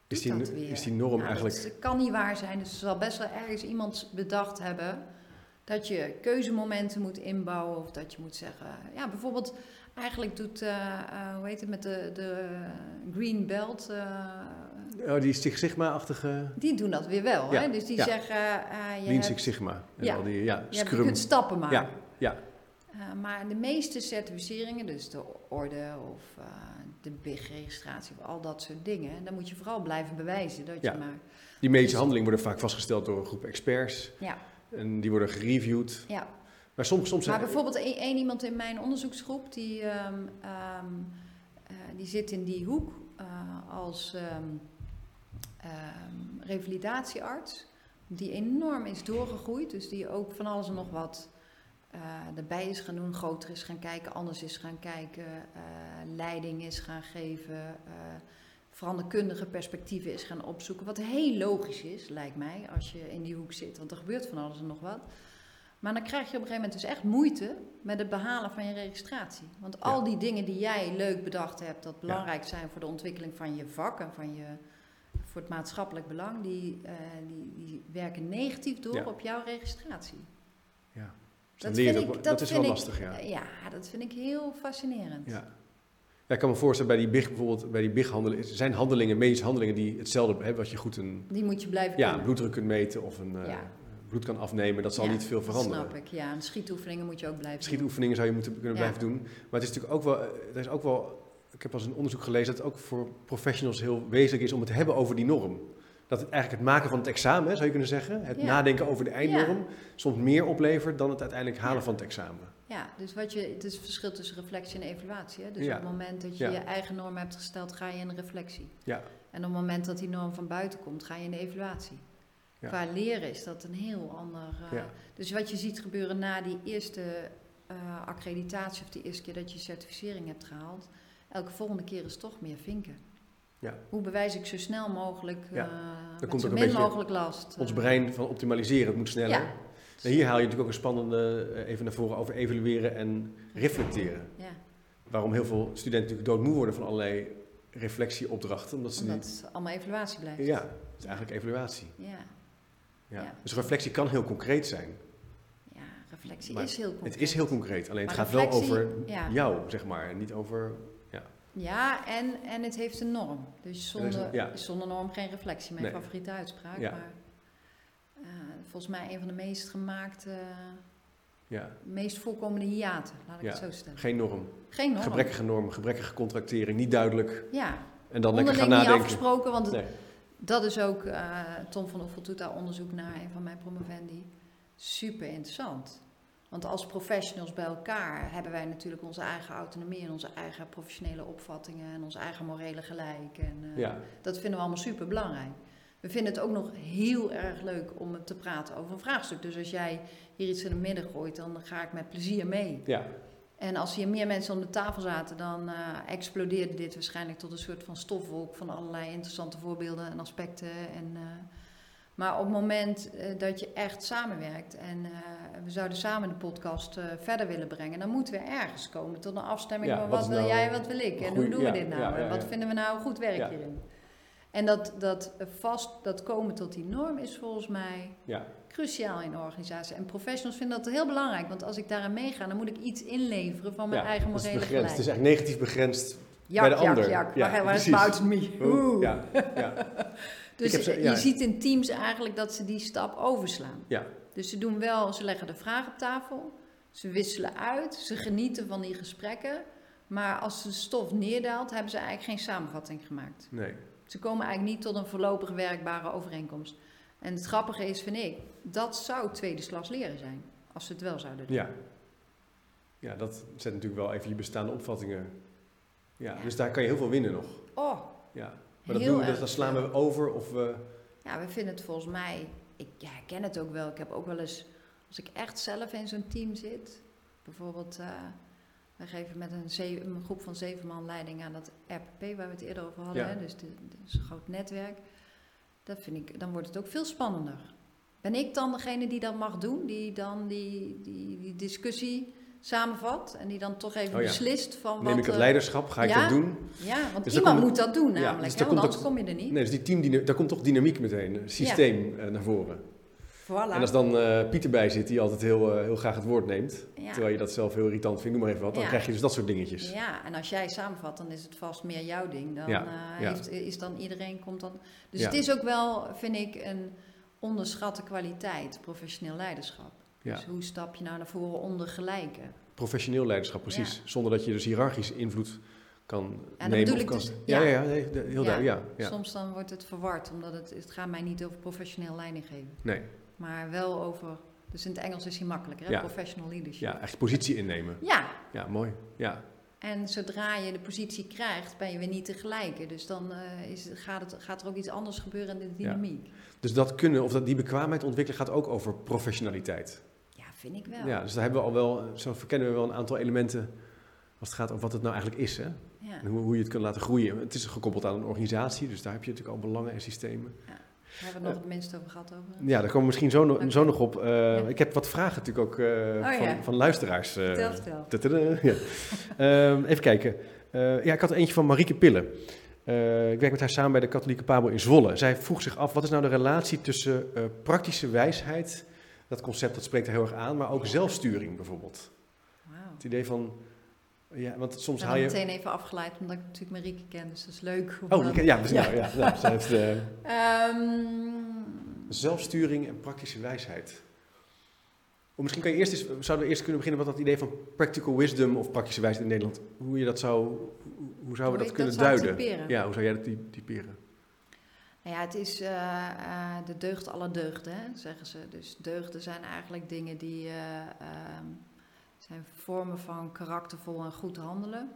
Is die, dat weer. is die norm Nou, eigenlijk... Dat kan niet waar zijn. Dus er zal best wel ergens iemand bedacht hebben dat je keuzemomenten moet inbouwen. Of dat je moet zeggen. Ja, bijvoorbeeld, eigenlijk doet, eh, eh, hoe heet het met de, de Green Belt. eh, Oh, die Six Sigma-achtige... die doen dat weer wel. Ja, hè? Dus die ja. zeggen. je Lean hebt, Six Sigma. En Ja. al die, ja, je, hebt- je Scrum. kunt stappen maken. Ja, ja, Eh, maar de meeste certificeringen, dus de orde of de BIG-registratie of al dat soort dingen, dan moet je vooral blijven bewijzen dat je maar. die medische Dus- handelingen worden vaak vastgesteld door een groep experts. Ja, En die worden gereviewd. ja. Maar soms, soms Maar bijvoorbeeld één één iemand in mijn onderzoeksgroep, die, ehm, ehm, eh, die zit in die hoek als ehm, ehm, revalidatiearts, die enorm is doorgegroeid, dus die ook van alles en nog wat eh, erbij is gaan doen, groter is gaan kijken, anders is gaan kijken, eh, leiding is gaan geven, eh veranderkundige perspectieven is gaan opzoeken, wat heel logisch is, lijkt mij, als je in die hoek zit, want er gebeurt van alles en nog wat. Maar dan krijg je op een gegeven moment dus echt moeite met het behalen van je registratie. Want al die dingen die jij leuk bedacht hebt, dat belangrijk zijn voor de ontwikkeling van je vak en van je, voor het maatschappelijk belang, die, eh, die, die werken negatief door Ja. op jouw registratie. ja. Dus Dat, vind ik, is vind wel ik- lastig, ja. Ja, dat vind ik heel fascinerend. Ja. Ja, ik kan me voorstellen, bij die big bijvoorbeeld, bij die big handelen, zijn handelingen, medische handelingen die hetzelfde hebben, wat je goed een Die moet je blijven ja, bloeddruk kunt meten of een eh, bloed kan afnemen, dat zal Ja, niet veel veranderen. Snap ik, ja. En schietoefeningen moet je ook blijven doen. Schietoefeningen zou je moeten kunnen Ja. blijven doen. Maar het is natuurlijk ook wel, eh, er is ook wel, ik heb als een onderzoek gelezen dat het ook voor professionals heel wezenlijk is om het te hebben over die norm. Dat het eigenlijk het maken van het examen, zou je kunnen zeggen, het Ja. nadenken over de eindnorm, soms meer oplevert dan het uiteindelijk halen Ja. van het examen. Ja, dus wat je, het is het verschil tussen reflectie en evaluatie. Hè? Dus op het moment dat je je eigen norm hebt gesteld, ga je in de reflectie. Ja. En op het moment dat die norm van buiten komt, ga je in de evaluatie. Ja. Qua leren is dat een heel ander. Ja. Dus wat je ziet gebeuren na die eerste eh, accreditatie of die eerste keer dat je certificering hebt gehaald, elke volgende keer is toch meer vinken. Ja. Hoe bewijs ik zo snel mogelijk, Ja. komt zo min mogelijk last? Ons brein van optimaliseren, het moet sneller. Ja. En hier haal je natuurlijk ook een spannende, eh, even naar voren, over evalueren en reflecteren. Ja, Waarom heel veel studenten natuurlijk doodmoe worden van allerlei reflectieopdrachten. Omdat ze omdat niet... het allemaal evaluatie blijft. Ja, het is eigenlijk evaluatie. ja. Ja. Dus reflectie kan heel concreet zijn. Ja, reflectie Maar is heel concreet. Het is heel concreet, alleen het gaat wel over jou, zeg maar. En niet over... Ja, en, en het heeft een norm. Dus Er zonder, een- ja. zonder norm geen reflectie. Mijn Nee. favoriete uitspraak. Ja. Maar eh, volgens mij een van de meest gemaakte, Ja, meest voorkomende hiaten. Laat ik het zo stellen. geen norm. Geen norm. Gebrekkige normen, gebrekkige contractering, niet duidelijk. Ja, En dan lekker gaan onderling niet nadenken. afgesproken. Want het- Nee. dat is ook, eh, Tom van Oefel doet daar onderzoek naar, een van mijn promovendi. Super interessant. Want als professionals bij elkaar hebben wij natuurlijk onze eigen autonomie en onze eigen professionele opvattingen en ons eigen morele gelijk. En, eh, Ja, Dat vinden we allemaal super belangrijk. We vinden het ook nog heel erg leuk om te praten over een vraagstuk. Dus als jij hier iets in het midden gooit, dan ga ik met plezier mee. ja, En als hier meer mensen om de tafel zaten, dan eh, explodeerde dit waarschijnlijk tot een soort van stofwolk van allerlei interessante voorbeelden en aspecten. En, uh, maar op het moment uh, dat je echt samenwerkt en we zouden samen de podcast verder willen brengen, dan moeten we ergens komen tot een afstemming Ja, van wat wil nou jij, wat wil ik en hoe doen ja, we dit nou en wat vinden we nou goed werk hierin. En dat, dat vast, dat komen tot die norm is volgens mij Ja, cruciaal in organisatie. En professionals vinden dat heel belangrijk, want als ik daaraan meega, dan moet ik iets inleveren van mijn eigen morele begrensd. Het is echt negatief begrensd. Jak, bij de jak, ander. jak. Ja, waar is precies. about me? Oeh. Ja, ja, Dus heb je ja. ziet in teams eigenlijk dat ze die stap overslaan. ja, Dus ze doen wel, ze leggen de vraag op tafel, ze wisselen uit, ze genieten van die gesprekken. Maar als de stof neerdaalt, hebben ze eigenlijk geen samenvatting gemaakt. nee. Ze komen eigenlijk niet tot een voorlopig werkbare overeenkomst. En het grappige is, vind ik, dat zou tweede slags leren zijn. Als ze het wel zouden doen. Ja. Ja, dat zet natuurlijk wel even je bestaande opvattingen. Ja, Ja. dus daar kan je heel veel winnen nog. Oh, Ja. Maar dat doen we, erg dat slaan we over of we... ja, we vinden het volgens mij, ik ja, ken het ook wel. Ik heb ook wel eens, als ik echt zelf in zo'n team zit, bijvoorbeeld, eh wij geven met een, groep van zeven man leiding aan dat RPP waar we het eerder over hadden, Ja. dus is een groot netwerk. Dat vind ik, dan wordt het ook veel spannender. Ben ik dan degene die dat mag doen, die dan die, die, die discussie samenvat en die dan toch even Oh ja. beslist van Neem wat... ik het eh, leiderschap? Ga ik ja. dat doen? Ja, want Dus iemand moet dat doen namelijk, dus hè, want anders ook- kom je er niet. Nee, dus die team, daar komt toch dynamiek meteen, een systeem eh, naar voren. Voilà. En als dan eh Pieter bij zit, die altijd heel, eh, heel graag het woord neemt, Ja. terwijl je dat zelf heel irritant vindt, noem maar even wat, dan Ja. krijg je dus dat soort dingetjes. Ja, en als jij samenvat, dan is het vast meer jouw ding. Dan Ja, eh. Heeft, is dan iedereen komt dan. Dus het is ook wel, vind ik, een onderschatte kwaliteit, professioneel leiderschap. Ja. Dus hoe stap je nou naar voren onder gelijken? Professioneel leiderschap, precies. Ja. Zonder dat je dus hiërarchisch invloed kan nemen. of kan... dus- ja, ja. ja, nee, heel duidelijk. Ja. Soms dan wordt het verward, omdat het, het gaat mij niet over professioneel leiding geven. Nee, Maar wel over, dus in het Engels is hij makkelijker, hè? Professional leadership. ja, echt positie innemen. ja, Ja, mooi. Ja, En zodra je de positie krijgt, ben je weer niet tegelijk. Dus dan eh, is, gaat, het, gaat er ook iets anders gebeuren in de dynamiek. dus dat kunnen, of dat die bekwaamheid ontwikkelen, gaat ook over professionaliteit. Ja, vind ik wel. Ja, dus daar hebben we al wel, zo verkennen we wel een aantal elementen als het gaat om wat het nou eigenlijk is. Hè? Ja. En hoe, hoe je het kunt laten groeien. Het is gekoppeld aan een organisatie, dus daar heb je natuurlijk al belangen en systemen. Daar hebben we het nog het minst over gehad. Over. Ja, daar komen we misschien zo, zo nog op. Eh, Ik heb wat vragen natuurlijk ook eh, Oh, van, ja. van luisteraars. eh. Tadaa, ja. Ehm, even kijken. Eh, ja, ik had eentje van Marieke Pillen. Eh, ik werk met haar samen bij de katholieke Pabel in Zwolle. Zij vroeg zich af, wat is nou de relatie tussen eh, praktische wijsheid, dat concept dat spreekt er heel erg aan, maar ook zelfsturing bijvoorbeeld. Wauw. Het idee van, ja, want soms Ik haal je... meteen even afgeleid, omdat ik natuurlijk Marieke ken. Dus dat is leuk. Oh, ken- ja, dus, nou, ja, nou, heeft eh, Ehm, zelfsturing en praktische wijsheid. Of misschien kan je eerst eens, zouden we eerst kunnen beginnen met dat idee van practical wisdom of praktische wijsheid in Nederland. Hoe je dat zou, hoe zouden we dat ik kunnen dat duiden? typeren? Ja, hoe zou jij dat ty- typeren? Nou ja, het is eh, eh, de deugd alle deugden, hè, zeggen ze. Dus deugden zijn eigenlijk dingen die eh, ehm, zijn vormen van karaktervol en goed handelen.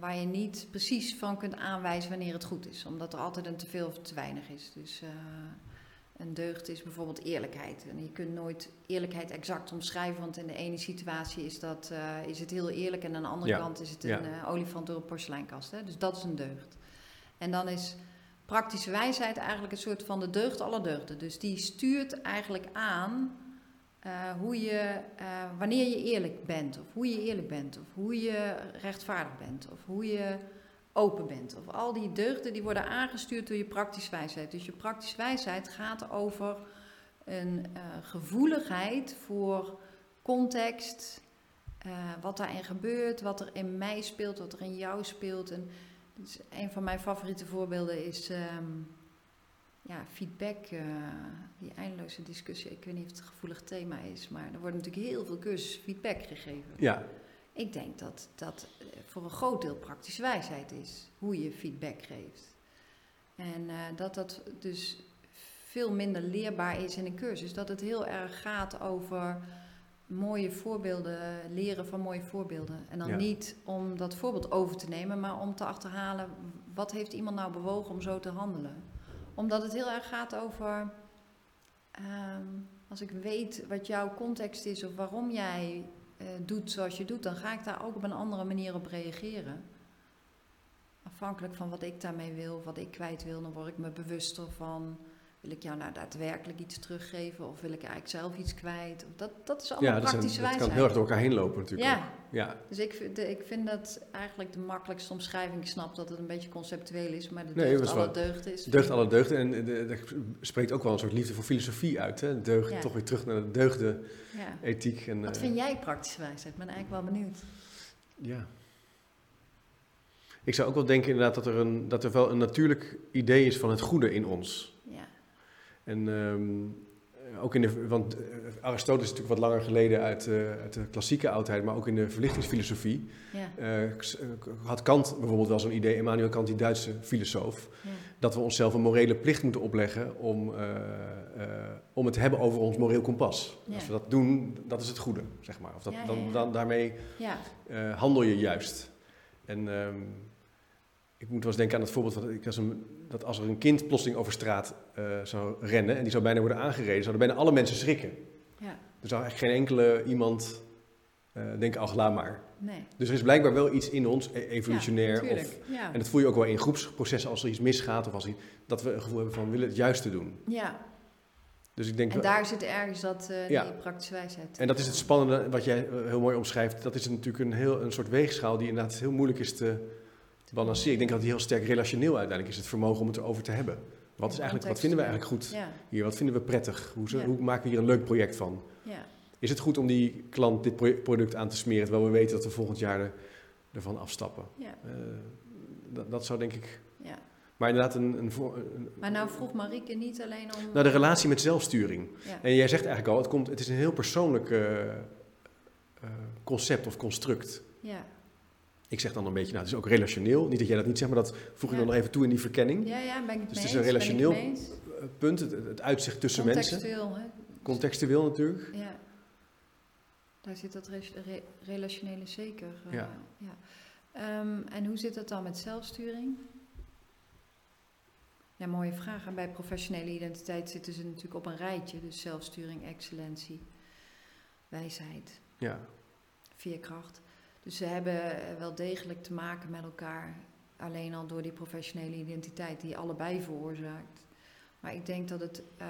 waar je niet precies van kunt aanwijzen wanneer het goed is, omdat er altijd een te veel of te weinig is. Dus een deugd is bijvoorbeeld eerlijkheid. En je kunt nooit eerlijkheid exact omschrijven, want in de ene situatie is, dat, is het heel eerlijk en aan de andere Ja, kant is het een olifant door een porseleinkast. Hè? Dus dat is een deugd. En dan is praktische wijsheid eigenlijk een soort van de deugd aller deugden. Dus die stuurt eigenlijk aan eh, hoe je, eh, wanneer je eerlijk bent, of hoe je eerlijk bent, of hoe je rechtvaardig bent, of hoe je open bent. Of al die deugden die worden aangestuurd door je praktische wijsheid. Dus je praktische wijsheid gaat over een eh, gevoeligheid voor context, wat daarin gebeurt, wat er in mij speelt, wat er in jou speelt. En dus een van mijn favoriete voorbeelden is ehm, ja, feedback, eh, die eindeloze discussie. Ik weet niet of het een gevoelig thema is, maar er wordt natuurlijk heel veel cursussen feedback gegeven. Ja, Ik denk dat dat eh, voor een groot deel praktische wijsheid is, hoe je feedback geeft. En eh, dat dat dus veel minder leerbaar is in een cursus. Dat het heel erg gaat over mooie voorbeelden, leren van mooie voorbeelden. En dan Ja. niet om dat voorbeeld over te nemen, maar om te achterhalen wat heeft iemand nou bewogen om zo te handelen. Omdat het heel erg gaat over, ehm, als ik weet wat jouw context is of waarom jij eh, doet zoals je doet, dan ga ik daar ook op een andere manier op reageren. Afhankelijk van wat ik daarmee wil, wat ik kwijt wil, dan word ik me bewuster van. Wil ik jou nou daadwerkelijk iets teruggeven of wil ik eigenlijk zelf iets kwijt? Of Dat, dat is allemaal Ja, dat, zijn- praktische dat kan wijsheid. heel erg door elkaar heen lopen natuurlijk. Ja, ja. dus ik, vind- de, ik vind dat eigenlijk de makkelijkste omschrijving. Ik snap dat het een beetje conceptueel is, maar de Nee, deugd dat is alle deugd is. Deugd alle deugden. En de, er spreekt ook wel een soort liefde voor filosofie uit. Hè? Deugd, Ja. toch weer terug naar de deugden, Ja. ethiek. En, Wat eh, vind jij praktische wijsheid? Ik ben eigenlijk wel benieuwd. Ja. Ik zou ook wel denken inderdaad dat er, een, dat er wel een natuurlijk idee is van het goede in ons. En ehm, ook in de, want eh, Aristoteles is natuurlijk wat langer geleden uit, eh, uit de klassieke oudheid, maar ook in de verlichtingsfilosofie ja, eh, had Kant bijvoorbeeld wel zo'n idee, Immanuel Kant, die Duitse filosoof, ja. dat we onszelf een morele plicht moeten opleggen om, om het te hebben over ons moreel kompas. Ja. Als we dat doen, dat is het goede, zeg maar. Of dat, dan, dan, daarmee ja. handel je juist. En ehm, ik moet wel eens denken aan het voorbeeld dat, ik, als een, dat als er een kind plotseling over straat eh, zou rennen en die zou bijna worden aangereden, zouden bijna alle mensen schrikken. ja. Er zou eigenlijk geen enkele iemand eh, denken, ach laat maar. Nee. Dus er is blijkbaar wel iets in ons, e- evolutionair, Ja, of, ja. en dat voel je ook wel in groepsprocessen als er iets misgaat of als iets, dat we een gevoel hebben van we willen het juiste doen. ja. Dus ik denk En wel- daar zit ergens dat, eh Ja. die praktische wijsheid. En dat is het spannende wat jij heel mooi omschrijft. Dat is natuurlijk een, heel, een soort weegschaal die inderdaad heel moeilijk is te, Ik denk dat die heel sterk relationeel uiteindelijk is, het vermogen om het erover te hebben. Wat, is eigenlijk, wat vinden we eigenlijk goed Ja, hier? Wat vinden we prettig? Hoe, ze- Ja. hoe maken we hier een leuk project van? ja. Is het goed om die klant dit pro- product aan te smeren, terwijl we weten dat we volgend jaar er, ervan afstappen? Eh, dat, dat zou denk ik... ja. Maar inderdaad, een, een, Maar nou vroeg Marieke niet alleen om... nou, de relatie met zelfsturing. En jij zegt eigenlijk al, het, komt, het is een heel persoonlijk eh, eh, concept of construct. ja. Ik zeg dan een beetje, nou, het is ook relationeel. Niet dat jij dat niet zegt, maar dat voeg ik Ja. dan nog even toe in die verkenning. ja, ja, ben ik het Dus het is een relationeel. Eh, Punt, het, het uitzicht tussen mensen. Contextueel, hè. Contextueel natuurlijk. Ja. Daar zit dat re- re- relationele zeker. eh, Ja. ja. Ehm, en hoe zit het dan met zelfsturing? Ja, mooie vraag. En bij professionele identiteit zitten ze natuurlijk op een rijtje. Dus zelfsturing, excellentie, wijsheid, Ja, veerkracht. Dus ze hebben eh, wel degelijk te maken met elkaar. Alleen al door die professionele identiteit die allebei veroorzaakt. Maar ik denk dat het eh,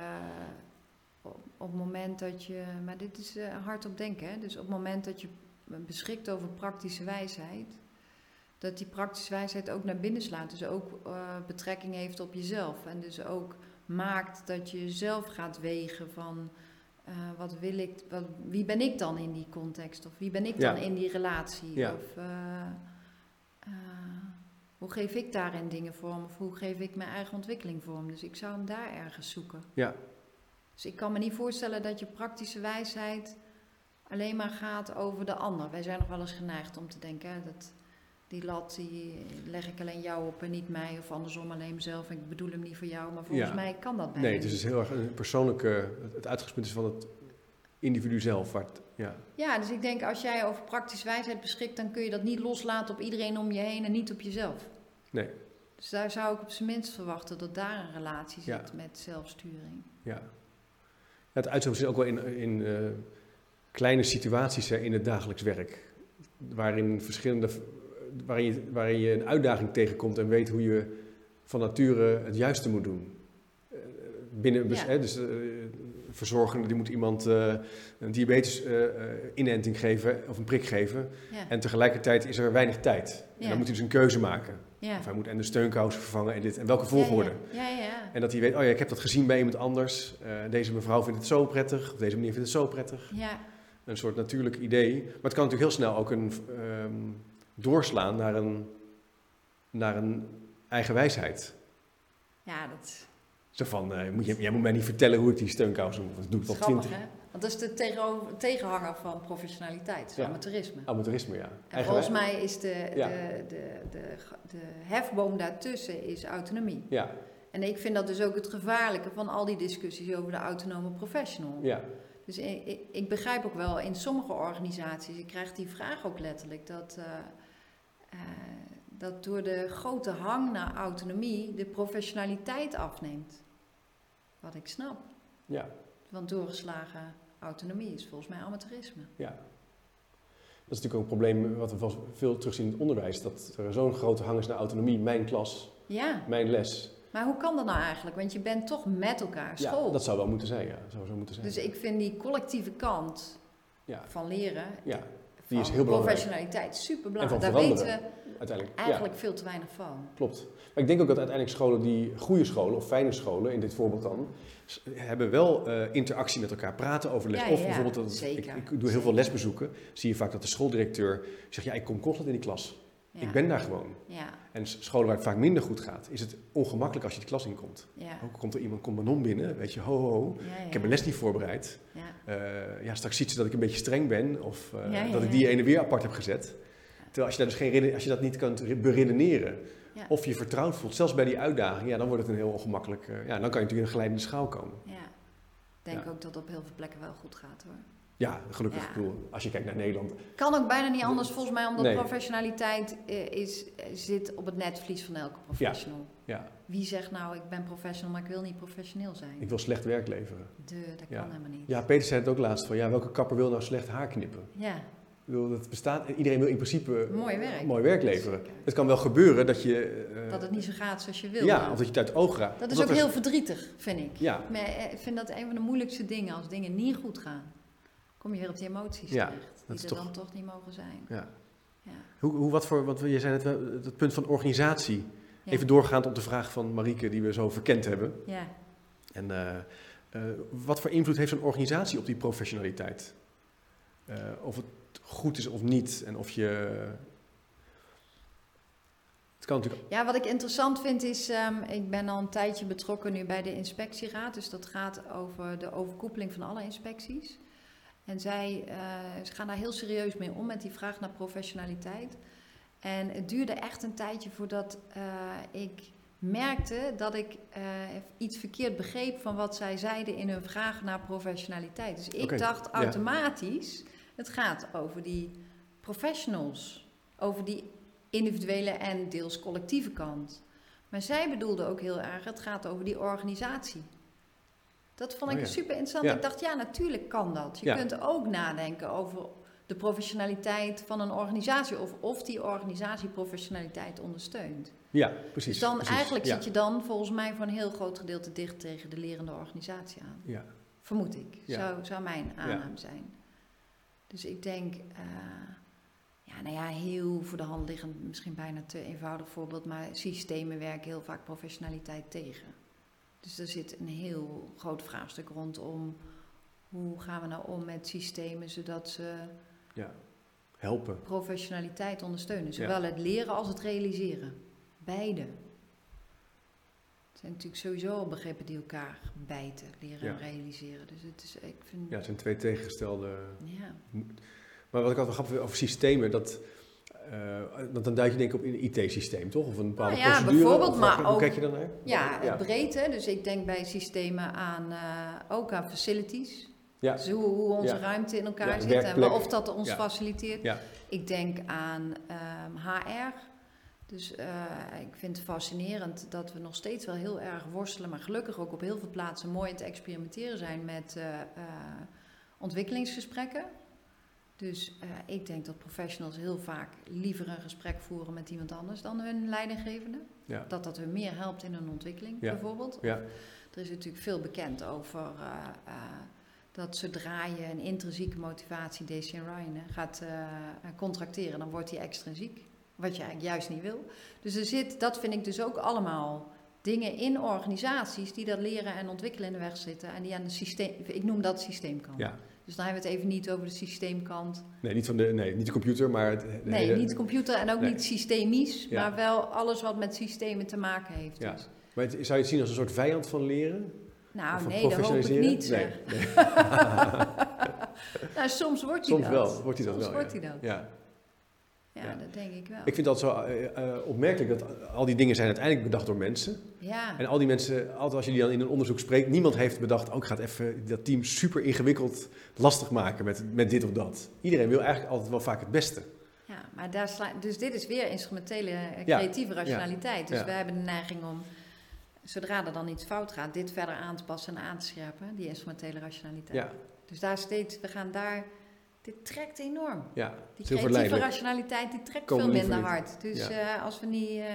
op, het moment dat je. Maar dit is eh, hard op denken. Hè? Dus op het moment dat je beschikt over praktische wijsheid. Dat die praktische wijsheid ook naar binnen slaat. Dus ook betrekking heeft op jezelf. En dus ook maakt dat je zelf gaat wegen van. Eh, wat wil ik, wat, wie ben ik dan in die context? Of wie ben ik Ja. dan in die relatie? Ja. Of eh, eh, hoe geef ik daarin dingen vorm? Of hoe geef ik mijn eigen ontwikkeling vorm? Dus ik zou hem daar ergens zoeken. ja, Dus ik kan me niet voorstellen dat je praktische wijsheid alleen maar gaat over de ander. Wij zijn nog wel eens geneigd om te denken, hè, dat die lat die leg ik alleen jou op en niet mij. Of andersom alleen mezelf en ik bedoel hem niet voor jou. Maar volgens Ja. mij kan dat bijna nee, dus het is niet. heel erg een persoonlijke, het- uitgangspunt is van het individu zelf. Waar het- ja. Ja, dus ik denk als jij over praktische wijsheid beschikt, dan kun je dat niet loslaten op iedereen om je heen en niet op jezelf. Nee. Dus daar zou ik op zijn minst verwachten dat daar een relatie Ja. zit met zelfsturing. Ja. ja het uitzicht is ook wel in, in eh, kleine situaties hè, in het dagelijks werk. Waarin, verschillende, waarin, je, waarin je een uitdaging tegenkomt en weet hoe je van nature het juiste moet doen. Eh, Binnen, Ja. hè, dus eh, verzorgende, die moet iemand eh, een diabetes inenting geven of een prik geven. Ja, En tegelijkertijd is er weinig tijd. En dan moet hij dus een keuze maken. Of hij moet en de steunkousen vervangen en dit. En welke volgorde. Ja, ja, ja. En dat hij weet, oh ja, ik heb dat gezien bij iemand anders. Deze mevrouw vindt het zo prettig, of deze meneer vindt het zo prettig. ja. Een soort natuurlijk idee. Maar het kan natuurlijk heel snel ook een, ehm, doorslaan naar een, naar een eigen wijsheid. ja dat Zo van, eh, moet je, jij moet mij niet vertellen hoe ik die steunkousen moet. Dat doe ik al twintig. Want dat is de tegenover, tegenhanger van professionaliteit, Ja. amateurisme. Amateurisme, ja. En Eigen volgens mij is de, Ja. de, de, de, de hefboom daartussen is autonomie. Ja, En ik vind dat dus ook het gevaarlijke van al die discussies over de autonome professional. ja, Dus ik, ik, ik begrijp ook wel in sommige organisaties, ik krijg die vraag ook letterlijk, dat, eh, eh, dat door de grote hang naar autonomie de professionaliteit afneemt. Wat ik snap. ja, Want doorgeslagen autonomie is volgens mij amateurisme. ja. Dat is natuurlijk ook een probleem wat we veel terugzien in het onderwijs. Dat er zo'n grote hang is naar autonomie. Mijn klas, Ja, mijn les. maar hoe kan dat nou eigenlijk? Want je bent toch met elkaar school. Ja, dat zou wel moeten zijn, ja. Zou zo moeten zijn. Dus ik vind die collectieve kant Ja. van leren, Ja, van is heel belangrijk. professionaliteit, super En belangrijk. van Daar weten we uiteindelijk. eigenlijk veel te weinig van. Klopt. Maar ik denk ook dat uiteindelijk scholen die goede scholen, of fijne scholen, in dit voorbeeld dan, hebben wel eh, interactie met elkaar, praten over les. Ja, of bijvoorbeeld, dat, zeker. ik, ik doe heel veel lesbezoeken, zie je vaak dat de schooldirecteur zegt, ja, ik kom constant in die klas. Ik ben daar gewoon. Ja, En scholen waar het vaak minder goed gaat, is het ongemakkelijk als je de klas inkomt. ja. Ook komt er iemand, komt Manon binnen, weet je, ho, ho, ho. ja, ja. Ik heb mijn les niet voorbereid. Ja. Eh, ja, straks ziet ze dat ik een beetje streng ben of eh, dat ik die ene weer apart heb gezet. Terwijl als je, daar dus geen, als je dat niet kunt re- beredeneren of je vertrouwd voelt, zelfs bij die uitdaging, ja, dan wordt het een heel ongemakkelijk. eh, ja, dan kan je natuurlijk in een geleidende schaal komen. Ja. Ik denk ook dat het op heel veel plekken wel goed gaat hoor. Ja, gelukkig. Ja. Bedoel, als je kijkt naar Nederland. Kan ook bijna niet anders volgens mij, omdat Nee. professionaliteit eh, is, eh, zit op het netvlies van elke professional. Ja, Wie zegt nou, ik ben professional, maar ik wil niet professioneel zijn? ik wil slecht werk leveren. De, dat Ja. kan helemaal niet. Ja, Peter zei het ook laatst van, ja, welke kapper wil nou slecht haar knippen? Ja, Ik bedoel, dat bestaat, iedereen wil in principe mooi werk. mooi werk leveren. Zeker. Het kan wel gebeuren dat je... eh, Dat het niet zo gaat zoals je wil. Ja, of dat je het uit het oog raakt. dat is ook er- heel verdrietig, vind ik. Ja, Maar ik vind dat een van de moeilijkste dingen, als dingen niet goed gaan. Kom je weer op die emoties Ja, terecht, die er toch- dan toch niet mogen zijn. ja. Ja. Hoe, hoe, wat voor, wat, je zei net, wel, het punt van organisatie. Ja. Even doorgaand op de vraag van Marieke, die we zo verkend hebben. Ja. En eh, eh, wat voor invloed heeft zo'n organisatie op die professionaliteit? Eh, of het goed is of niet. En of je. Het kan natuurlijk. Ja, wat ik interessant vind is, ehm, ik ben al een tijdje betrokken nu bij de inspectieraad. Dus dat gaat over de overkoepeling van alle inspecties. En zij eh, ze gaan daar heel serieus mee om met die vraag naar professionaliteit. En het duurde echt een tijdje voordat eh, ik merkte dat ik eh, iets verkeerd begreep van wat zij zeiden in hun vraag naar professionaliteit. Dus ik dacht ja. automatisch, het gaat over die professionals, over die individuele en deels collectieve kant. Maar zij bedoelde ook heel erg, het gaat over die organisatie. Dat vond ik Oh ja. super interessant. Ja. Ik dacht, ja, natuurlijk kan dat. Je Ja. kunt ook nadenken over de professionaliteit van een organisatie of of die organisatie professionaliteit ondersteunt. Ja, precies. dus dan precies. eigenlijk zit je dan volgens mij voor een heel groot gedeelte dicht tegen de lerende organisatie aan. Ja, Vermoed ik. Ja. Zou, zou mijn aanname zijn. Dus ik denk, eh, ja, nou ja, heel voor de hand liggend, misschien bijna te eenvoudig voorbeeld, maar systemen werken heel vaak professionaliteit tegen. Dus er zit een heel groot vraagstuk rondom hoe gaan we nou om met systemen zodat ze ja. Helpen. professionaliteit ondersteunen. Zowel het leren als het realiseren. Beide. Het zijn natuurlijk sowieso al begrippen die elkaar bijten, leren en realiseren. Dus het is, ik vind, Ja, het zijn twee tegengestelde. ja. Maar wat ik altijd grappig vind over systemen, dat. Eh, want dan duik je denk ik op een IT-systeem, toch? Of een bepaalde Nou ja, procedure? bijvoorbeeld, Of maar hoe ook- kijk je dan naar? Ja, Ja. het breed, hè. Dus ik denk bij systemen aan, eh, ook aan facilities. Ja. Dus hoe, hoe onze Ja. ruimte in elkaar Ja, zit en of dat ons faciliteert. Ik denk aan ehm, HR. Dus eh, ik vind het fascinerend dat we nog steeds wel heel erg worstelen, maar gelukkig ook op heel veel plaatsen mooi aan het experimenteren zijn met ontwikkelingsgesprekken. Dus eh, ik denk dat professionals heel vaak liever een gesprek voeren met iemand anders dan hun leidinggevende. Ja. Dat dat hun meer helpt in hun ontwikkeling, Ja. bijvoorbeeld. Ja. Er is natuurlijk veel bekend over eh, eh, dat zodra je een intrinsieke motivatie, Daisy en Ryan, gaat contracteren, dan wordt die extrinsiek. Wat je eigenlijk juist niet wil. Dus er zit, dat vind ik dus ook allemaal dingen in organisaties die dat leren en ontwikkelen in de weg zitten. En die aan de systeem, ik noem dat systeemkant. Ja. Dus dan hebben we het even niet over de systeemkant. Nee, niet, van de, nee, niet de computer, maar het, de Nee, hele- niet computer en ook Nee. niet systemisch, Ja. maar wel alles wat met systemen te maken heeft. Ja. Dus. Maar het- zou je het zien als een soort vijand van leren? Nou, van nee, dat hoop ik niet. Nee, nee. Nou, soms wordt hij Soms dat. wel, wordt hij dat Soms wel. wordt ja. hij dat. Ja. Ja, Ja. dat denk ik wel. Ik vind dat zo eh, eh, opmerkelijk dat al die dingen zijn uiteindelijk bedacht door mensen. ja. En al die mensen, altijd als je die dan in een onderzoek spreekt, niemand heeft bedacht, ook gaat even dat team super ingewikkeld lastig maken met, met dit of dat. Iedereen wil eigenlijk altijd wel vaak het beste. ja, maar daar sla dus dit is weer instrumentele eh, Ja. creatieve rationaliteit. Dus we hebben de neiging om, zodra er dan iets fout gaat, dit verder aan te passen en aan te scherpen, die instrumentele rationaliteit. Ja, Dus daar steeds, we gaan daar dit trekt enorm. Ja, Die creatieve rationaliteit die trekt Komen veel minder hard. Dus Ja. eh, als we niet eh,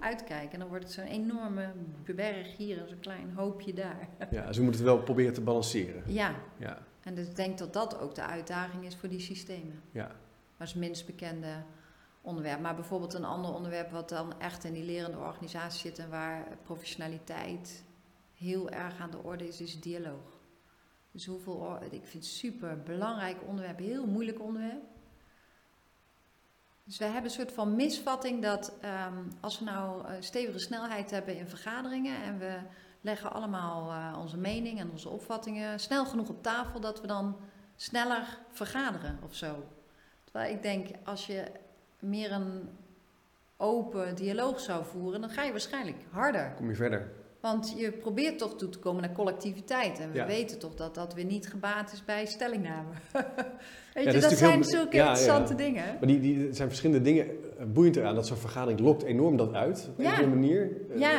uitkijken, dan wordt het zo'n enorme berg hier en zo'n klein hoopje daar. Ja, dus we moeten het wel proberen te balanceren. ja, Ja, en dus ik denk dat dat ook de uitdaging is voor die systemen. ja. Is het minst bekende onderwerp. Maar bijvoorbeeld een ander onderwerp wat dan echt in die lerende organisatie zit en waar professionaliteit heel erg aan de orde is, is dialoog. Dus hoeveel, or- ik vind het super belangrijk onderwerp, heel moeilijk onderwerp. Dus we hebben een soort van misvatting dat ehm, als we nou eh, stevige snelheid hebben in vergaderingen en we leggen allemaal eh, onze mening en onze opvattingen snel genoeg op tafel, dat we dan sneller vergaderen of zo. Terwijl ik denk, als je meer een open dialoog zou voeren, dan ga je waarschijnlijk harder. Kom je verder. Want je probeert toch toe te komen naar collectiviteit. En we Ja. weten toch dat dat weer niet gebaat is bij stellingname. Weet dat je, dat zijn heel- zulke ja, interessante dingen. Maar die, die zijn verschillende dingen eh, boeiend eraan. Dat zo'n vergadering lokt enorm dat uit. Op een manier. Eh,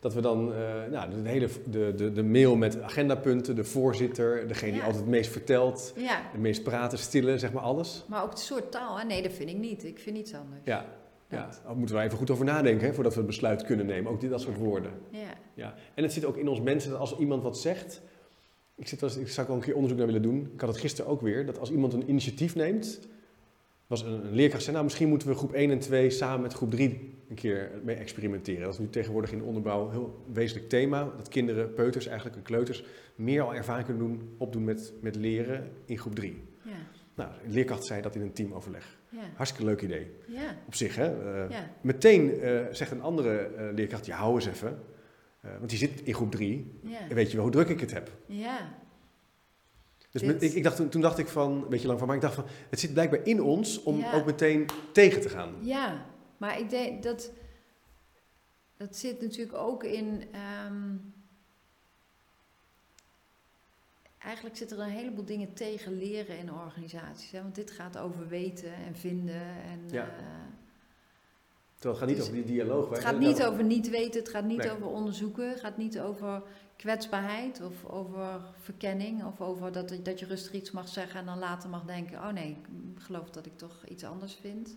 dat we dan eh, nou, de, hele, de, de, de mail met agendapunten, de voorzitter, degene die altijd het meest vertelt, het meest praten, stille, zeg maar alles. maar ook het soort taal. Hè? Nee, dat vind ik niet. Ik vind iets anders. Ja, ja. Daar moeten we even goed over nadenken hè, voordat we het besluit kunnen nemen. Ook dit, dat soort woorden. Ja. Ja. En het zit ook in ons mensen dat als iemand wat zegt. Ik, zit wel eens, ik zou ook een keer onderzoek naar willen doen. Ik had het gisteren ook weer. Dat als iemand een initiatief neemt. Was een, een leerkracht zei, nou misschien moeten we groep 1 en 2 samen met groep 3 een keer mee experimenteren. Dat is nu tegenwoordig in de onderbouw een heel wezenlijk thema. Dat kinderen, peuters eigenlijk en kleuters, meer al ervaring kunnen doen, opdoen met, met leren in groep 3. Ja. Nou, een leerkracht zei dat in een teamoverleg. Ja. Hartstikke leuk idee. Ja. Op zich, hè. Eh, Ja. Meteen eh, zegt een andere eh, leerkracht, ja hou eens even. Want die zit in groep 3. Ja. En weet je wel hoe druk ik het heb? Ja. Dus met- ik, ik dacht, toen, toen dacht ik van, een beetje lang van, maar ik dacht van, het zit blijkbaar in ons om ook meteen tegen te gaan. Ja, maar ik denk dat. Dat zit natuurlijk ook in. ehm, eigenlijk zitten er een heleboel dingen tegen leren in organisaties. Hè? Want dit gaat over weten en vinden. En, Ja. eh, Terwijl het gaat niet Dus over die dialoog. het gaat niet over niet weten, het gaat niet Nee. over onderzoeken, het gaat niet over kwetsbaarheid of over verkenning of over dat, dat je rustig iets mag zeggen en dan later mag denken: oh nee, ik geloof dat ik toch iets anders vind.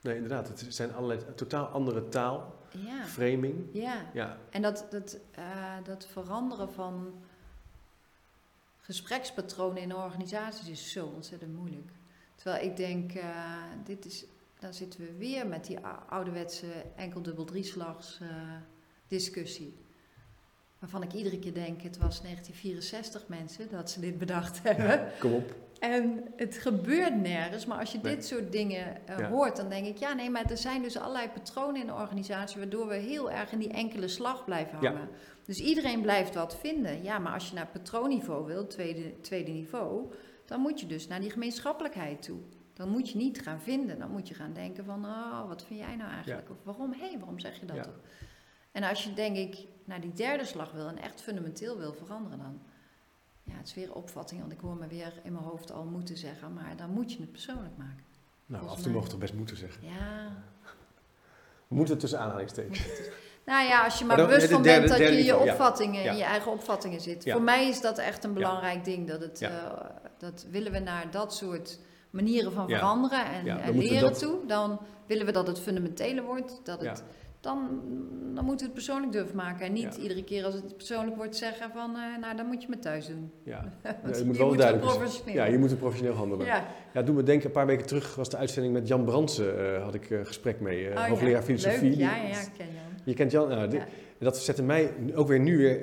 Nee, inderdaad. Het zijn allerlei totaal andere taal, Ja, framing. ja. Ja, En dat, dat, eh, dat veranderen van gesprekspatronen in organisaties is zo ontzettend moeilijk. Terwijl ik denk, eh, dit is, dan zitten we weer met die ou- ouderwetse enkel-dubbel-drieslags eh, discussie. Waarvan ik iedere keer denk, het was 1964 mensen dat ze dit bedacht hebben. kom op. En het gebeurt nergens, maar als je Nee. dit soort dingen eh, Ja. hoort, dan denk ik, ja, nee, maar er zijn dus allerlei patronen in de organisatie waardoor we heel erg in die enkele slag blijven Ja. hangen. Dus iedereen blijft wat vinden. Ja, maar als je naar patroonniveau wil, tweede, tweede niveau, dan moet je dus naar die gemeenschappelijkheid toe. Dan moet je niet gaan vinden, dan moet je gaan denken van, oh, wat vind jij nou eigenlijk? Of waarom, hé, waarom zeg je dat? En als je, denk ik, naar die derde slag wil en echt fundamenteel wil veranderen, dan ja, het is weer opvatting, want ik hoor me weer in mijn hoofd al moeten zeggen, maar dan moet je het persoonlijk maken. Nou, Volgens af en toe mogen we toch best moeten zeggen. Ja. We moeten het tussen aanhalingstekens. Nou ja, als je maar Maar bewust van bent dat je je opvattingen, Ja. in je eigen opvattingen zit. Ja. Voor mij is dat echt een belangrijk ding. Dat het, eh, dat willen we naar dat soort manieren van veranderen en, leren dat- toe. Dan willen we dat het fundamentele wordt. Dat het. Dan, dan moeten we het persoonlijk durven maken. En niet Ja. iedere keer als het persoonlijk wordt zeggen van, eh, nou dan moet je me thuis doen. Ja, Ja, hier moet wel duidelijk professioneel. ja je moet professioneel handelen. Ja, Ja. doe me denken, een paar weken terug was de uitzending met Jan Bransen, eh, had ik eh, gesprek mee. Oh, hoogleraar ja. filosofie. Leuk. Ja, ja, ja, ik ken Jan. Je kent Jan, nou, dit- dat zette mij ook weer nu weer,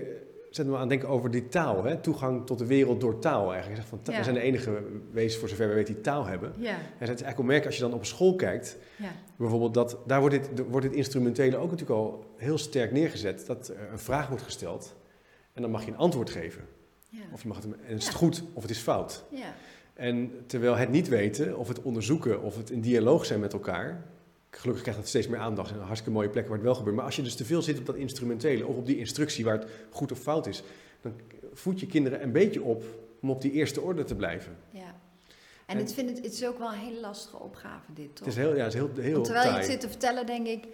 zette me aan het denken over die taal. Hè? Toegang tot de wereld door taal eigenlijk. Zeg van, Ja. We zijn de enige wezens voor zover we weten die taal hebben. Ja, En het is eigenlijk merken als je dan op school kijkt, ja, bijvoorbeeld dat, daar wordt dit, wordt dit instrumentele ook natuurlijk al heel sterk neergezet. Dat er een vraag wordt gesteld en dan mag je een antwoord geven. ja. Of je mag het, en is het goed of het is fout. ja. En terwijl het niet weten, of het onderzoeken, of het in dialoog zijn met elkaar. Gelukkig krijgt dat steeds meer aandacht en een hartstikke mooie plekken waar het wel gebeurt. Maar als je dus te veel zit op dat instrumentele of op die instructie waar het goed of fout is, dan voed je kinderen een beetje op om op die eerste orde te blijven. Ja. En, En- ik vind het, het is ook wel een hele lastige opgave dit, toch? Het is heel, ja, het is heel, heel Want terwijl je het zit te vertellen, denk ik...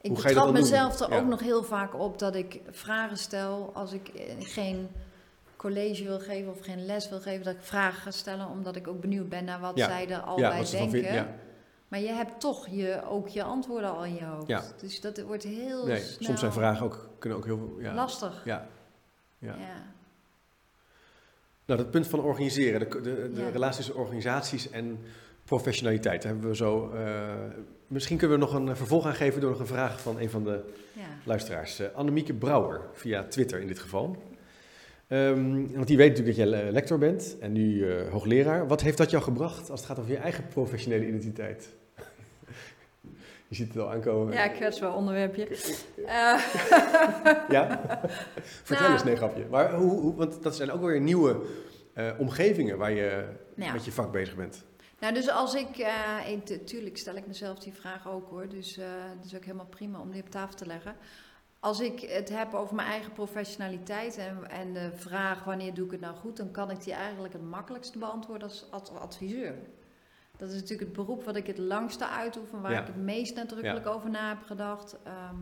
Ik Hoe betrap doen? mezelf er Ja. ook nog heel vaak op dat ik vragen stel als ik eh, geen college wil geven of geen les wil geven, dat ik vragen ga stellen, omdat ik ook benieuwd ben naar wat Ja. zij er al ja, bij van denken. Ja. Maar je hebt toch je, ook je antwoorden al in je hoofd. Ja. Dus dat wordt heel Nee, snel soms zijn vragen ook, kunnen ook heel... Ja. lastig. Ja. Ja. Ja. Nou, dat punt van organiseren, de, de, de relatie tussen organisaties en professionaliteit, hebben we zo... eh, misschien kunnen we nog een vervolg aan geven door nog een vraag van een van de luisteraars. eh Annemieke Brouwer, via Twitter in dit geval. Ehm, want die weet natuurlijk dat jij eh, lector bent en nu eh, hoogleraar. Wat heeft dat jou gebracht als het gaat over je eigen professionele identiteit? Je ziet het al aankomen. ja, kwetsbaar onderwerpje. Eh, Ja? Vertel Nou. eens, nee, grapje. Maar hoe, hoe, want dat zijn ook weer nieuwe eh, omgevingen waar je Ja. met je vak bezig bent. Nou, dus als ik, eh ik- tuurlijk stel ik mezelf die vraag ook hoor, dus eh dat is ook helemaal prima om die op tafel te leggen. Als ik het heb over mijn eigen professionaliteit en, en de vraag wanneer doe ik het nou goed, dan kan ik die eigenlijk het makkelijkste beantwoorden als, als adviseur. Dat is natuurlijk het beroep wat ik het langste uitoefen, waar Ja. ik het meest nadrukkelijk over na heb gedacht. Ehm,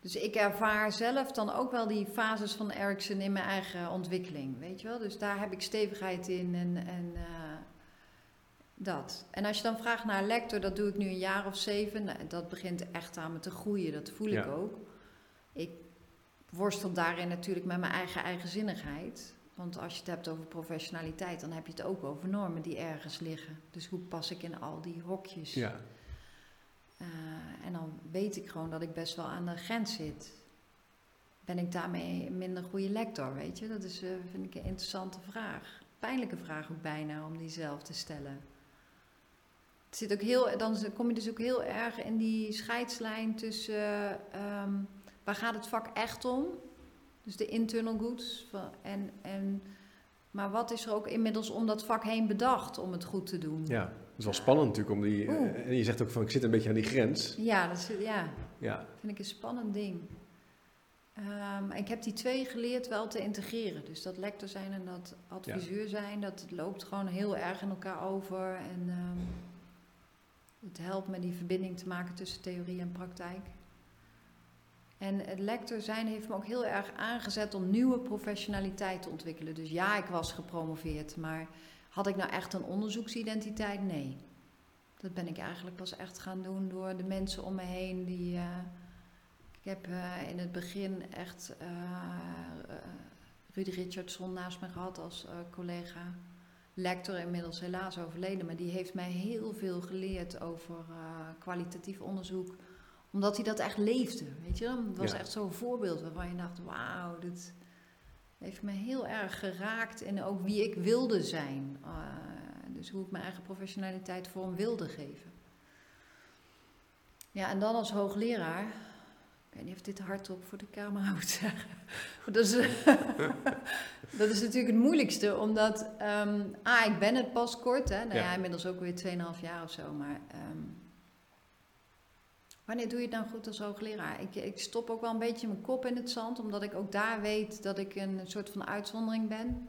dus ik ervaar zelf dan ook wel die fases van Ericsson in mijn eigen ontwikkeling, weet je wel. Dus daar heb ik stevigheid in en, en eh, dat. En als je dan vraagt naar lector, dat doe ik nu een jaar of zeven. Nou, dat begint echt aan me te groeien, dat voel ik ook. Ik worstel daarin natuurlijk met mijn eigen eigenzinnigheid. Want als je het hebt over professionaliteit, dan heb je het ook over normen die ergens liggen. Dus hoe pas ik in al die hokjes? Ja, Eh, en dan weet ik gewoon dat ik best wel aan de grens zit. Ben ik daarmee een minder goede lector, weet je? Dat is, eh, vind ik een interessante vraag. Pijnlijke vraag ook bijna om die zelf te stellen. Het zit ook heel, dan kom je dus ook heel erg in die scheidslijn tussen eh, ehm, waar gaat het vak echt om? Dus de internal goods. van- En, en, maar wat is er ook inmiddels om dat vak heen bedacht om het goed te doen? ja. Het is wel spannend natuurlijk om die... eh, Oeh. en je zegt ook van, ik zit een beetje aan die grens. Ja, dat is, ja. Ja, vind ik een spannend ding. Ehm, ik heb die twee geleerd wel te integreren. Dus dat lector zijn en dat adviseur zijn, dat loopt gewoon heel erg in elkaar over. En ehm, het helpt me die verbinding te maken tussen theorie en praktijk. En het lector zijn heeft me ook heel erg aangezet om nieuwe professionaliteit te ontwikkelen. Dus ja, ik was gepromoveerd, maar had ik nou echt een onderzoeksidentiteit? Nee. Dat ben ik eigenlijk pas echt gaan doen door de mensen om me heen die. eh, ik heb eh, in het begin echt eh, Rudy Richardson naast me gehad als collega. Lector, inmiddels helaas overleden, maar die heeft mij heel veel geleerd over kwalitatief onderzoek. Omdat hij dat echt leefde, weet je. Het was Ja. echt zo'n voorbeeld waarvan je dacht, wauw, dit heeft me heel erg geraakt. En ook wie ik wilde zijn. Eh, dus hoe ik mijn eigen professionaliteit vorm wilde geven. Ja, en dan als hoogleraar. Ik weet niet of dit hardop voor de camera moet zeggen. Dat is, dat is natuurlijk het moeilijkste, omdat... ah, ik ben het pas kort, hè. Nou ja, Ja. inmiddels ook weer 2,5 jaar of zo, maar... ehm, wanneer doe je het nou goed als hoogleraar? Ik, ik stop ook wel een beetje mijn kop in het zand, omdat ik ook daar weet dat ik een soort van uitzondering ben.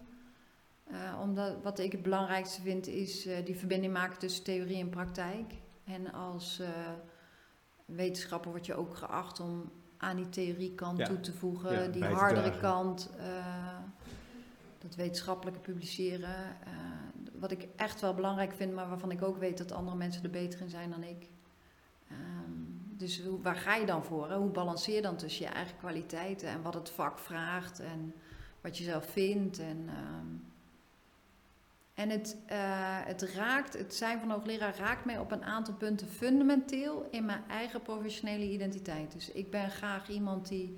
Eh, omdat wat ik het belangrijkste vind is eh, die verbinding maken tussen theorie en praktijk. En als eh, wetenschapper word je ook geacht om aan die theoriekant Ja. toe te voegen, Ja, die hardere kant, dat wetenschappelijke publiceren. wat ik echt wel belangrijk vind, maar waarvan ik ook weet dat andere mensen er beter in zijn dan ik. Dus hoe, waar ga je dan voor? Hè? Hoe balanceer je dan tussen je eigen kwaliteiten en wat het vak vraagt en wat je zelf vindt? En, ehm, en het, eh, het raakt, het zijn van hoogleraar raakt mij op een aantal punten fundamenteel in mijn eigen professionele identiteit. Dus ik ben graag iemand die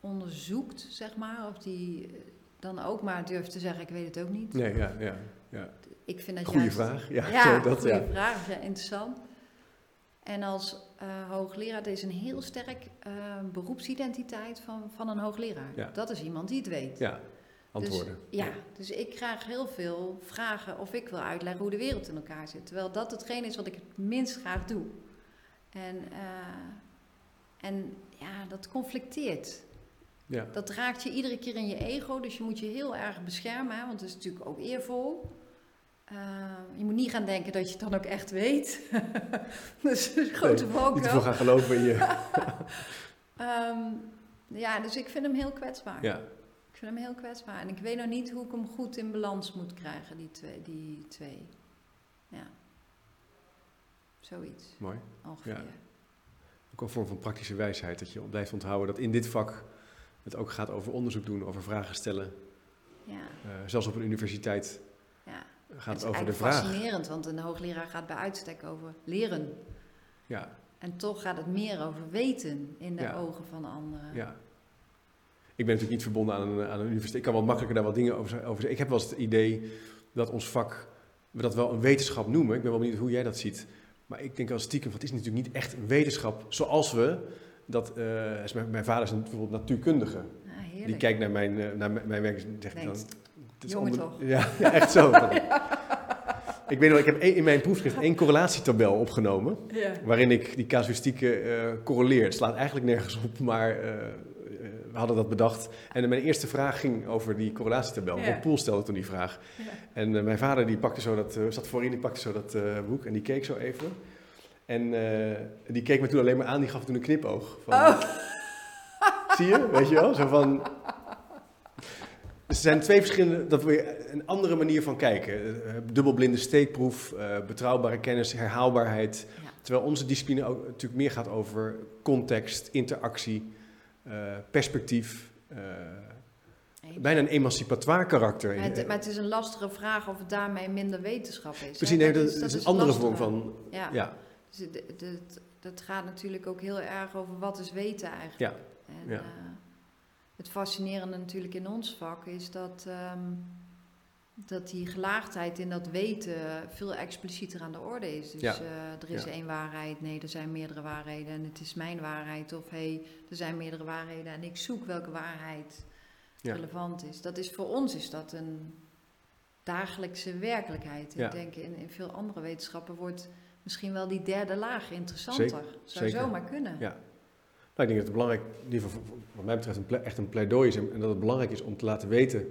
onderzoekt, zeg maar, of die eh, dan ook maar durft te zeggen: Ik weet het ook niet. nee, ja, ja. ja. Ik vind dat Goeie juist- vraag. Ja, ja, zo, dat, goede ja. vraag. Ja, interessant. En als eh, hoogleraar, dat is een heel sterk eh, beroepsidentiteit van, van een hoogleraar. Ja. Dat is iemand die het weet. ja, antwoorden. Dus, ja, dus ik krijg heel veel vragen of ik wil uitleggen hoe de wereld in elkaar zit. Terwijl dat hetgeen is wat ik het minst graag doe. En, eh, en ja, dat conflicteert. Ja. Dat raakt je iedere keer in je ego, dus je moet je heel erg beschermen, want het is natuurlijk ook eervol. Eh, je moet niet gaan denken dat je het dan ook echt weet. dat is een grote Nee, valkuil. Niet te veel gaan geloven in je... Ehm, ja, dus ik vind hem heel kwetsbaar. ja. Ik vind hem heel kwetsbaar. En ik weet nog niet hoe ik hem goed in balans moet krijgen, die twee. Die twee. Ja. Zoiets. Mooi. Ongeveer. Ja. Ook een vorm van praktische wijsheid. Dat je blijft onthouden dat in dit vak het ook gaat over onderzoek doen, over vragen stellen. Ja. Uh, zelfs op een universiteit. Gaat het, over de vraag. vraag. fascinerend, want een hoogleraar gaat bij uitstek over leren. Ja. En toch gaat het meer over weten in de Ja. ogen van anderen. Ja. Ik ben natuurlijk niet verbonden aan een, aan een universiteit. Ik kan wel makkelijker daar wat dingen over over zeggen. Ik heb wel eens het idee dat ons vak, we dat wel een wetenschap noemen. Ik ben wel benieuwd hoe jij dat ziet. Maar ik denk wel stiekem, van, het is natuurlijk niet echt een wetenschap zoals we dat, is mijn, vader is een, bijvoorbeeld natuurkundige. Heerlijk. Die kijkt naar mijn, eh, naar mijn mijn werk en zegt dan... Denkt, "Dit is jongen onder- toch." Ja, ja, echt zo. Ik weet nog, ik heb in mijn proefschrift één correlatietabel opgenomen. Ja. Waarin ik die casuïstieken eh correleer. Het slaat eigenlijk nergens op, maar eh, eh, we hadden dat bedacht. En mijn eerste vraag ging over die correlatietabel. Ja. Bob Poel stelde toen die vraag. Ja. En mijn vader die pakte zo dat, zat voorin, die pakte zo dat boek en die keek zo even. En die keek me toen alleen maar aan, die gaf toen een knipoog. Van, Oh. Zie je, weet je wel? Zo van... Dus er zijn twee verschillende, dat wil je een andere manier van kijken. Eh, dubbelblinde steekproef, eh, betrouwbare kennis, herhaalbaarheid. Ja. Terwijl onze discipline ook natuurlijk meer gaat over context, interactie, eh, perspectief. eh, bijna een emancipatoire karakter. Maar het, maar het is een lastige vraag of het daarmee minder wetenschap is. Precies, nee, dat, is- is, een andere vorm van... Ja, Ja, Dus dat gaat natuurlijk ook heel erg over wat is weten eigenlijk. Ja, En, ja. eh, het fascinerende natuurlijk in ons vak is dat, ehm, dat die gelaagdheid in dat weten veel explicieter aan de orde is. Dus Ja. eh, er is Ja. één waarheid, nee, er zijn meerdere waarheden en het is mijn waarheid. Of hé, hey, er zijn meerdere waarheden en ik zoek welke waarheid Ja. relevant is. Dat is voor ons is dat een dagelijkse werkelijkheid. Ik denk in, in veel andere wetenschappen wordt misschien wel die derde laag interessanter. Zeker, Zou zeker. zomaar kunnen. Ja. Nou, ik denk dat het belangrijk, in ieder geval wat mij betreft, een echt een pleidooi is. En dat het belangrijk is om te laten weten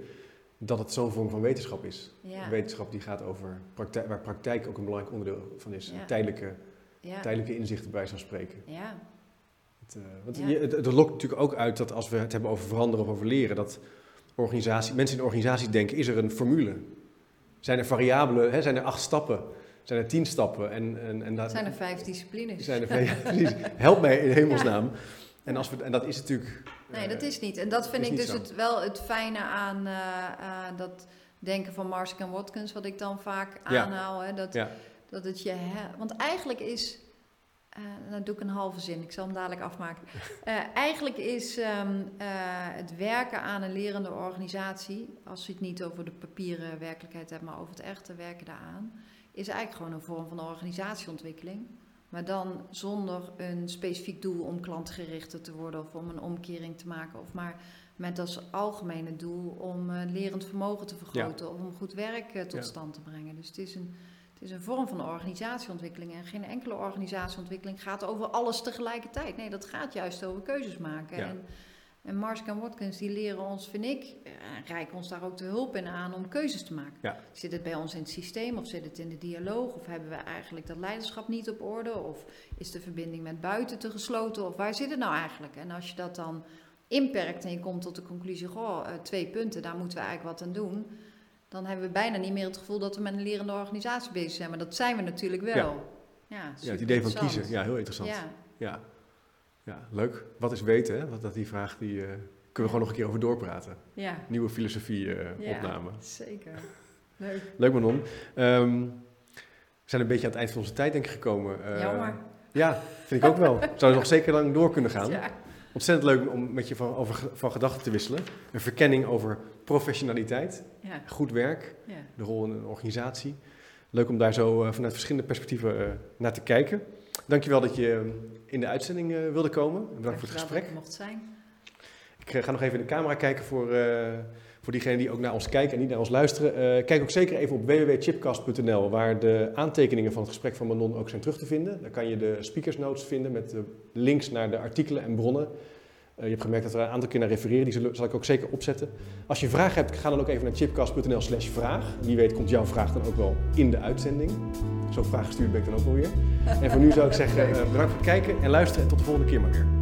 dat het zo'n vorm van wetenschap is. Ja. Wetenschap die gaat over praktijk, waar praktijk ook een belangrijk onderdeel van is. Ja. Tijdelijke, Ja. tijdelijke inzichten bij zo'n spreken. ja. Het, eh, want je, het, het lokt natuurlijk ook uit dat als we het hebben over veranderen of over leren, dat organisatie, mensen in de organisatie denken, is er een formule? Zijn er variabelen, hè, zijn er acht stappen? Zijn er tien stappen? En, en, en dat, zijn er vijf disciplines. zijn er vijf- ja, precies. Help mij in hemelsnaam. En, als we, en dat is natuurlijk... Nee, eh, dat is niet. En dat vind ik dus zo. het, wel het fijne aan eh, eh, dat denken van Marshall en Watkins, wat ik dan vaak Ja. aanhaal. Hè, dat, Ja. dat het je. Want eigenlijk is. eh nou doe ik een halve zin, ik zal hem dadelijk afmaken. Eh, eigenlijk is ehm, eh, het werken aan een lerende organisatie, als je het niet over de papieren werkelijkheid hebt, maar over het echte werken daaraan, is eigenlijk gewoon een vorm van organisatieontwikkeling. Maar dan zonder een specifiek doel om klantgerichter te worden of om een omkering te maken. Of maar met als algemene doel om eh, lerend vermogen te vergroten of om goed werk eh, tot Ja. stand te brengen. Dus het is, een, het is een vorm van organisatieontwikkeling. En geen enkele organisatieontwikkeling gaat over alles tegelijkertijd. Nee, dat gaat juist over keuzes maken. Ja. En, en Marshall en Watkins die leren ons, vind ik, eh, reiken ons daar ook de hulp in aan om keuzes te maken. Ja. Zit het bij ons in het systeem of zit het in de dialoog? Of hebben we eigenlijk dat leiderschap niet op orde? Of is de verbinding met buiten te gesloten? Of waar zit het nou eigenlijk? En als je dat dan inperkt en je komt tot de conclusie, goh, eh, twee punten, daar moeten we eigenlijk wat aan doen. Dan hebben we bijna niet meer het gevoel dat we met een lerende organisatie bezig zijn. Maar dat zijn we natuurlijk wel. Ja, Ja, het idee van kiezen. Ja, heel interessant. Ja, Ja. Ja, leuk. Wat is weten? Hè? Dat die vraag, die eh, kunnen we gewoon nog een keer over doorpraten. ja, Nieuwe filosofie eh, Ja. opname. zeker. Leuk. Leuk Manon. Ehm, we zijn een beetje aan het eind van onze tijd denk ik gekomen. Eh, Jammer. Ja, vind ik ook wel. We zouden nog zeker lang door kunnen gaan. Ja. Ontzettend leuk om met je van, over, van gedachten te wisselen. Een verkenning over professionaliteit, Ja, goed werk, ja. de rol in een organisatie. Leuk om daar zo vanuit verschillende perspectieven naar te kijken. Dankjewel dat je eh, in de uitzending eh, wilde komen. Bedankt voor het gesprek. dat ik mocht zijn. Ik eh, ga nog even in de camera kijken voor, eh, voor diegenen die ook naar ons kijken en niet naar ons luisteren. Kijk ook zeker even op www.chipcast.nl, waar de aantekeningen van het gesprek van Manon ook zijn terug te vinden. Daar kan je de speakers notes vinden met de links naar de artikelen en bronnen. Eh, je hebt gemerkt dat er een aantal keer naar refereren, die zal ik ook zeker opzetten. Als je vragen hebt, ga dan ook even naar chipcast.nl slash vraag. Wie weet komt jouw vraag dan ook wel in de uitzending. Zo'n vraag gestuurd ben ik dan ook wel weer. En voor nu zou ik zeggen, eh, bedankt voor het kijken en luisteren en tot de volgende keer maar weer.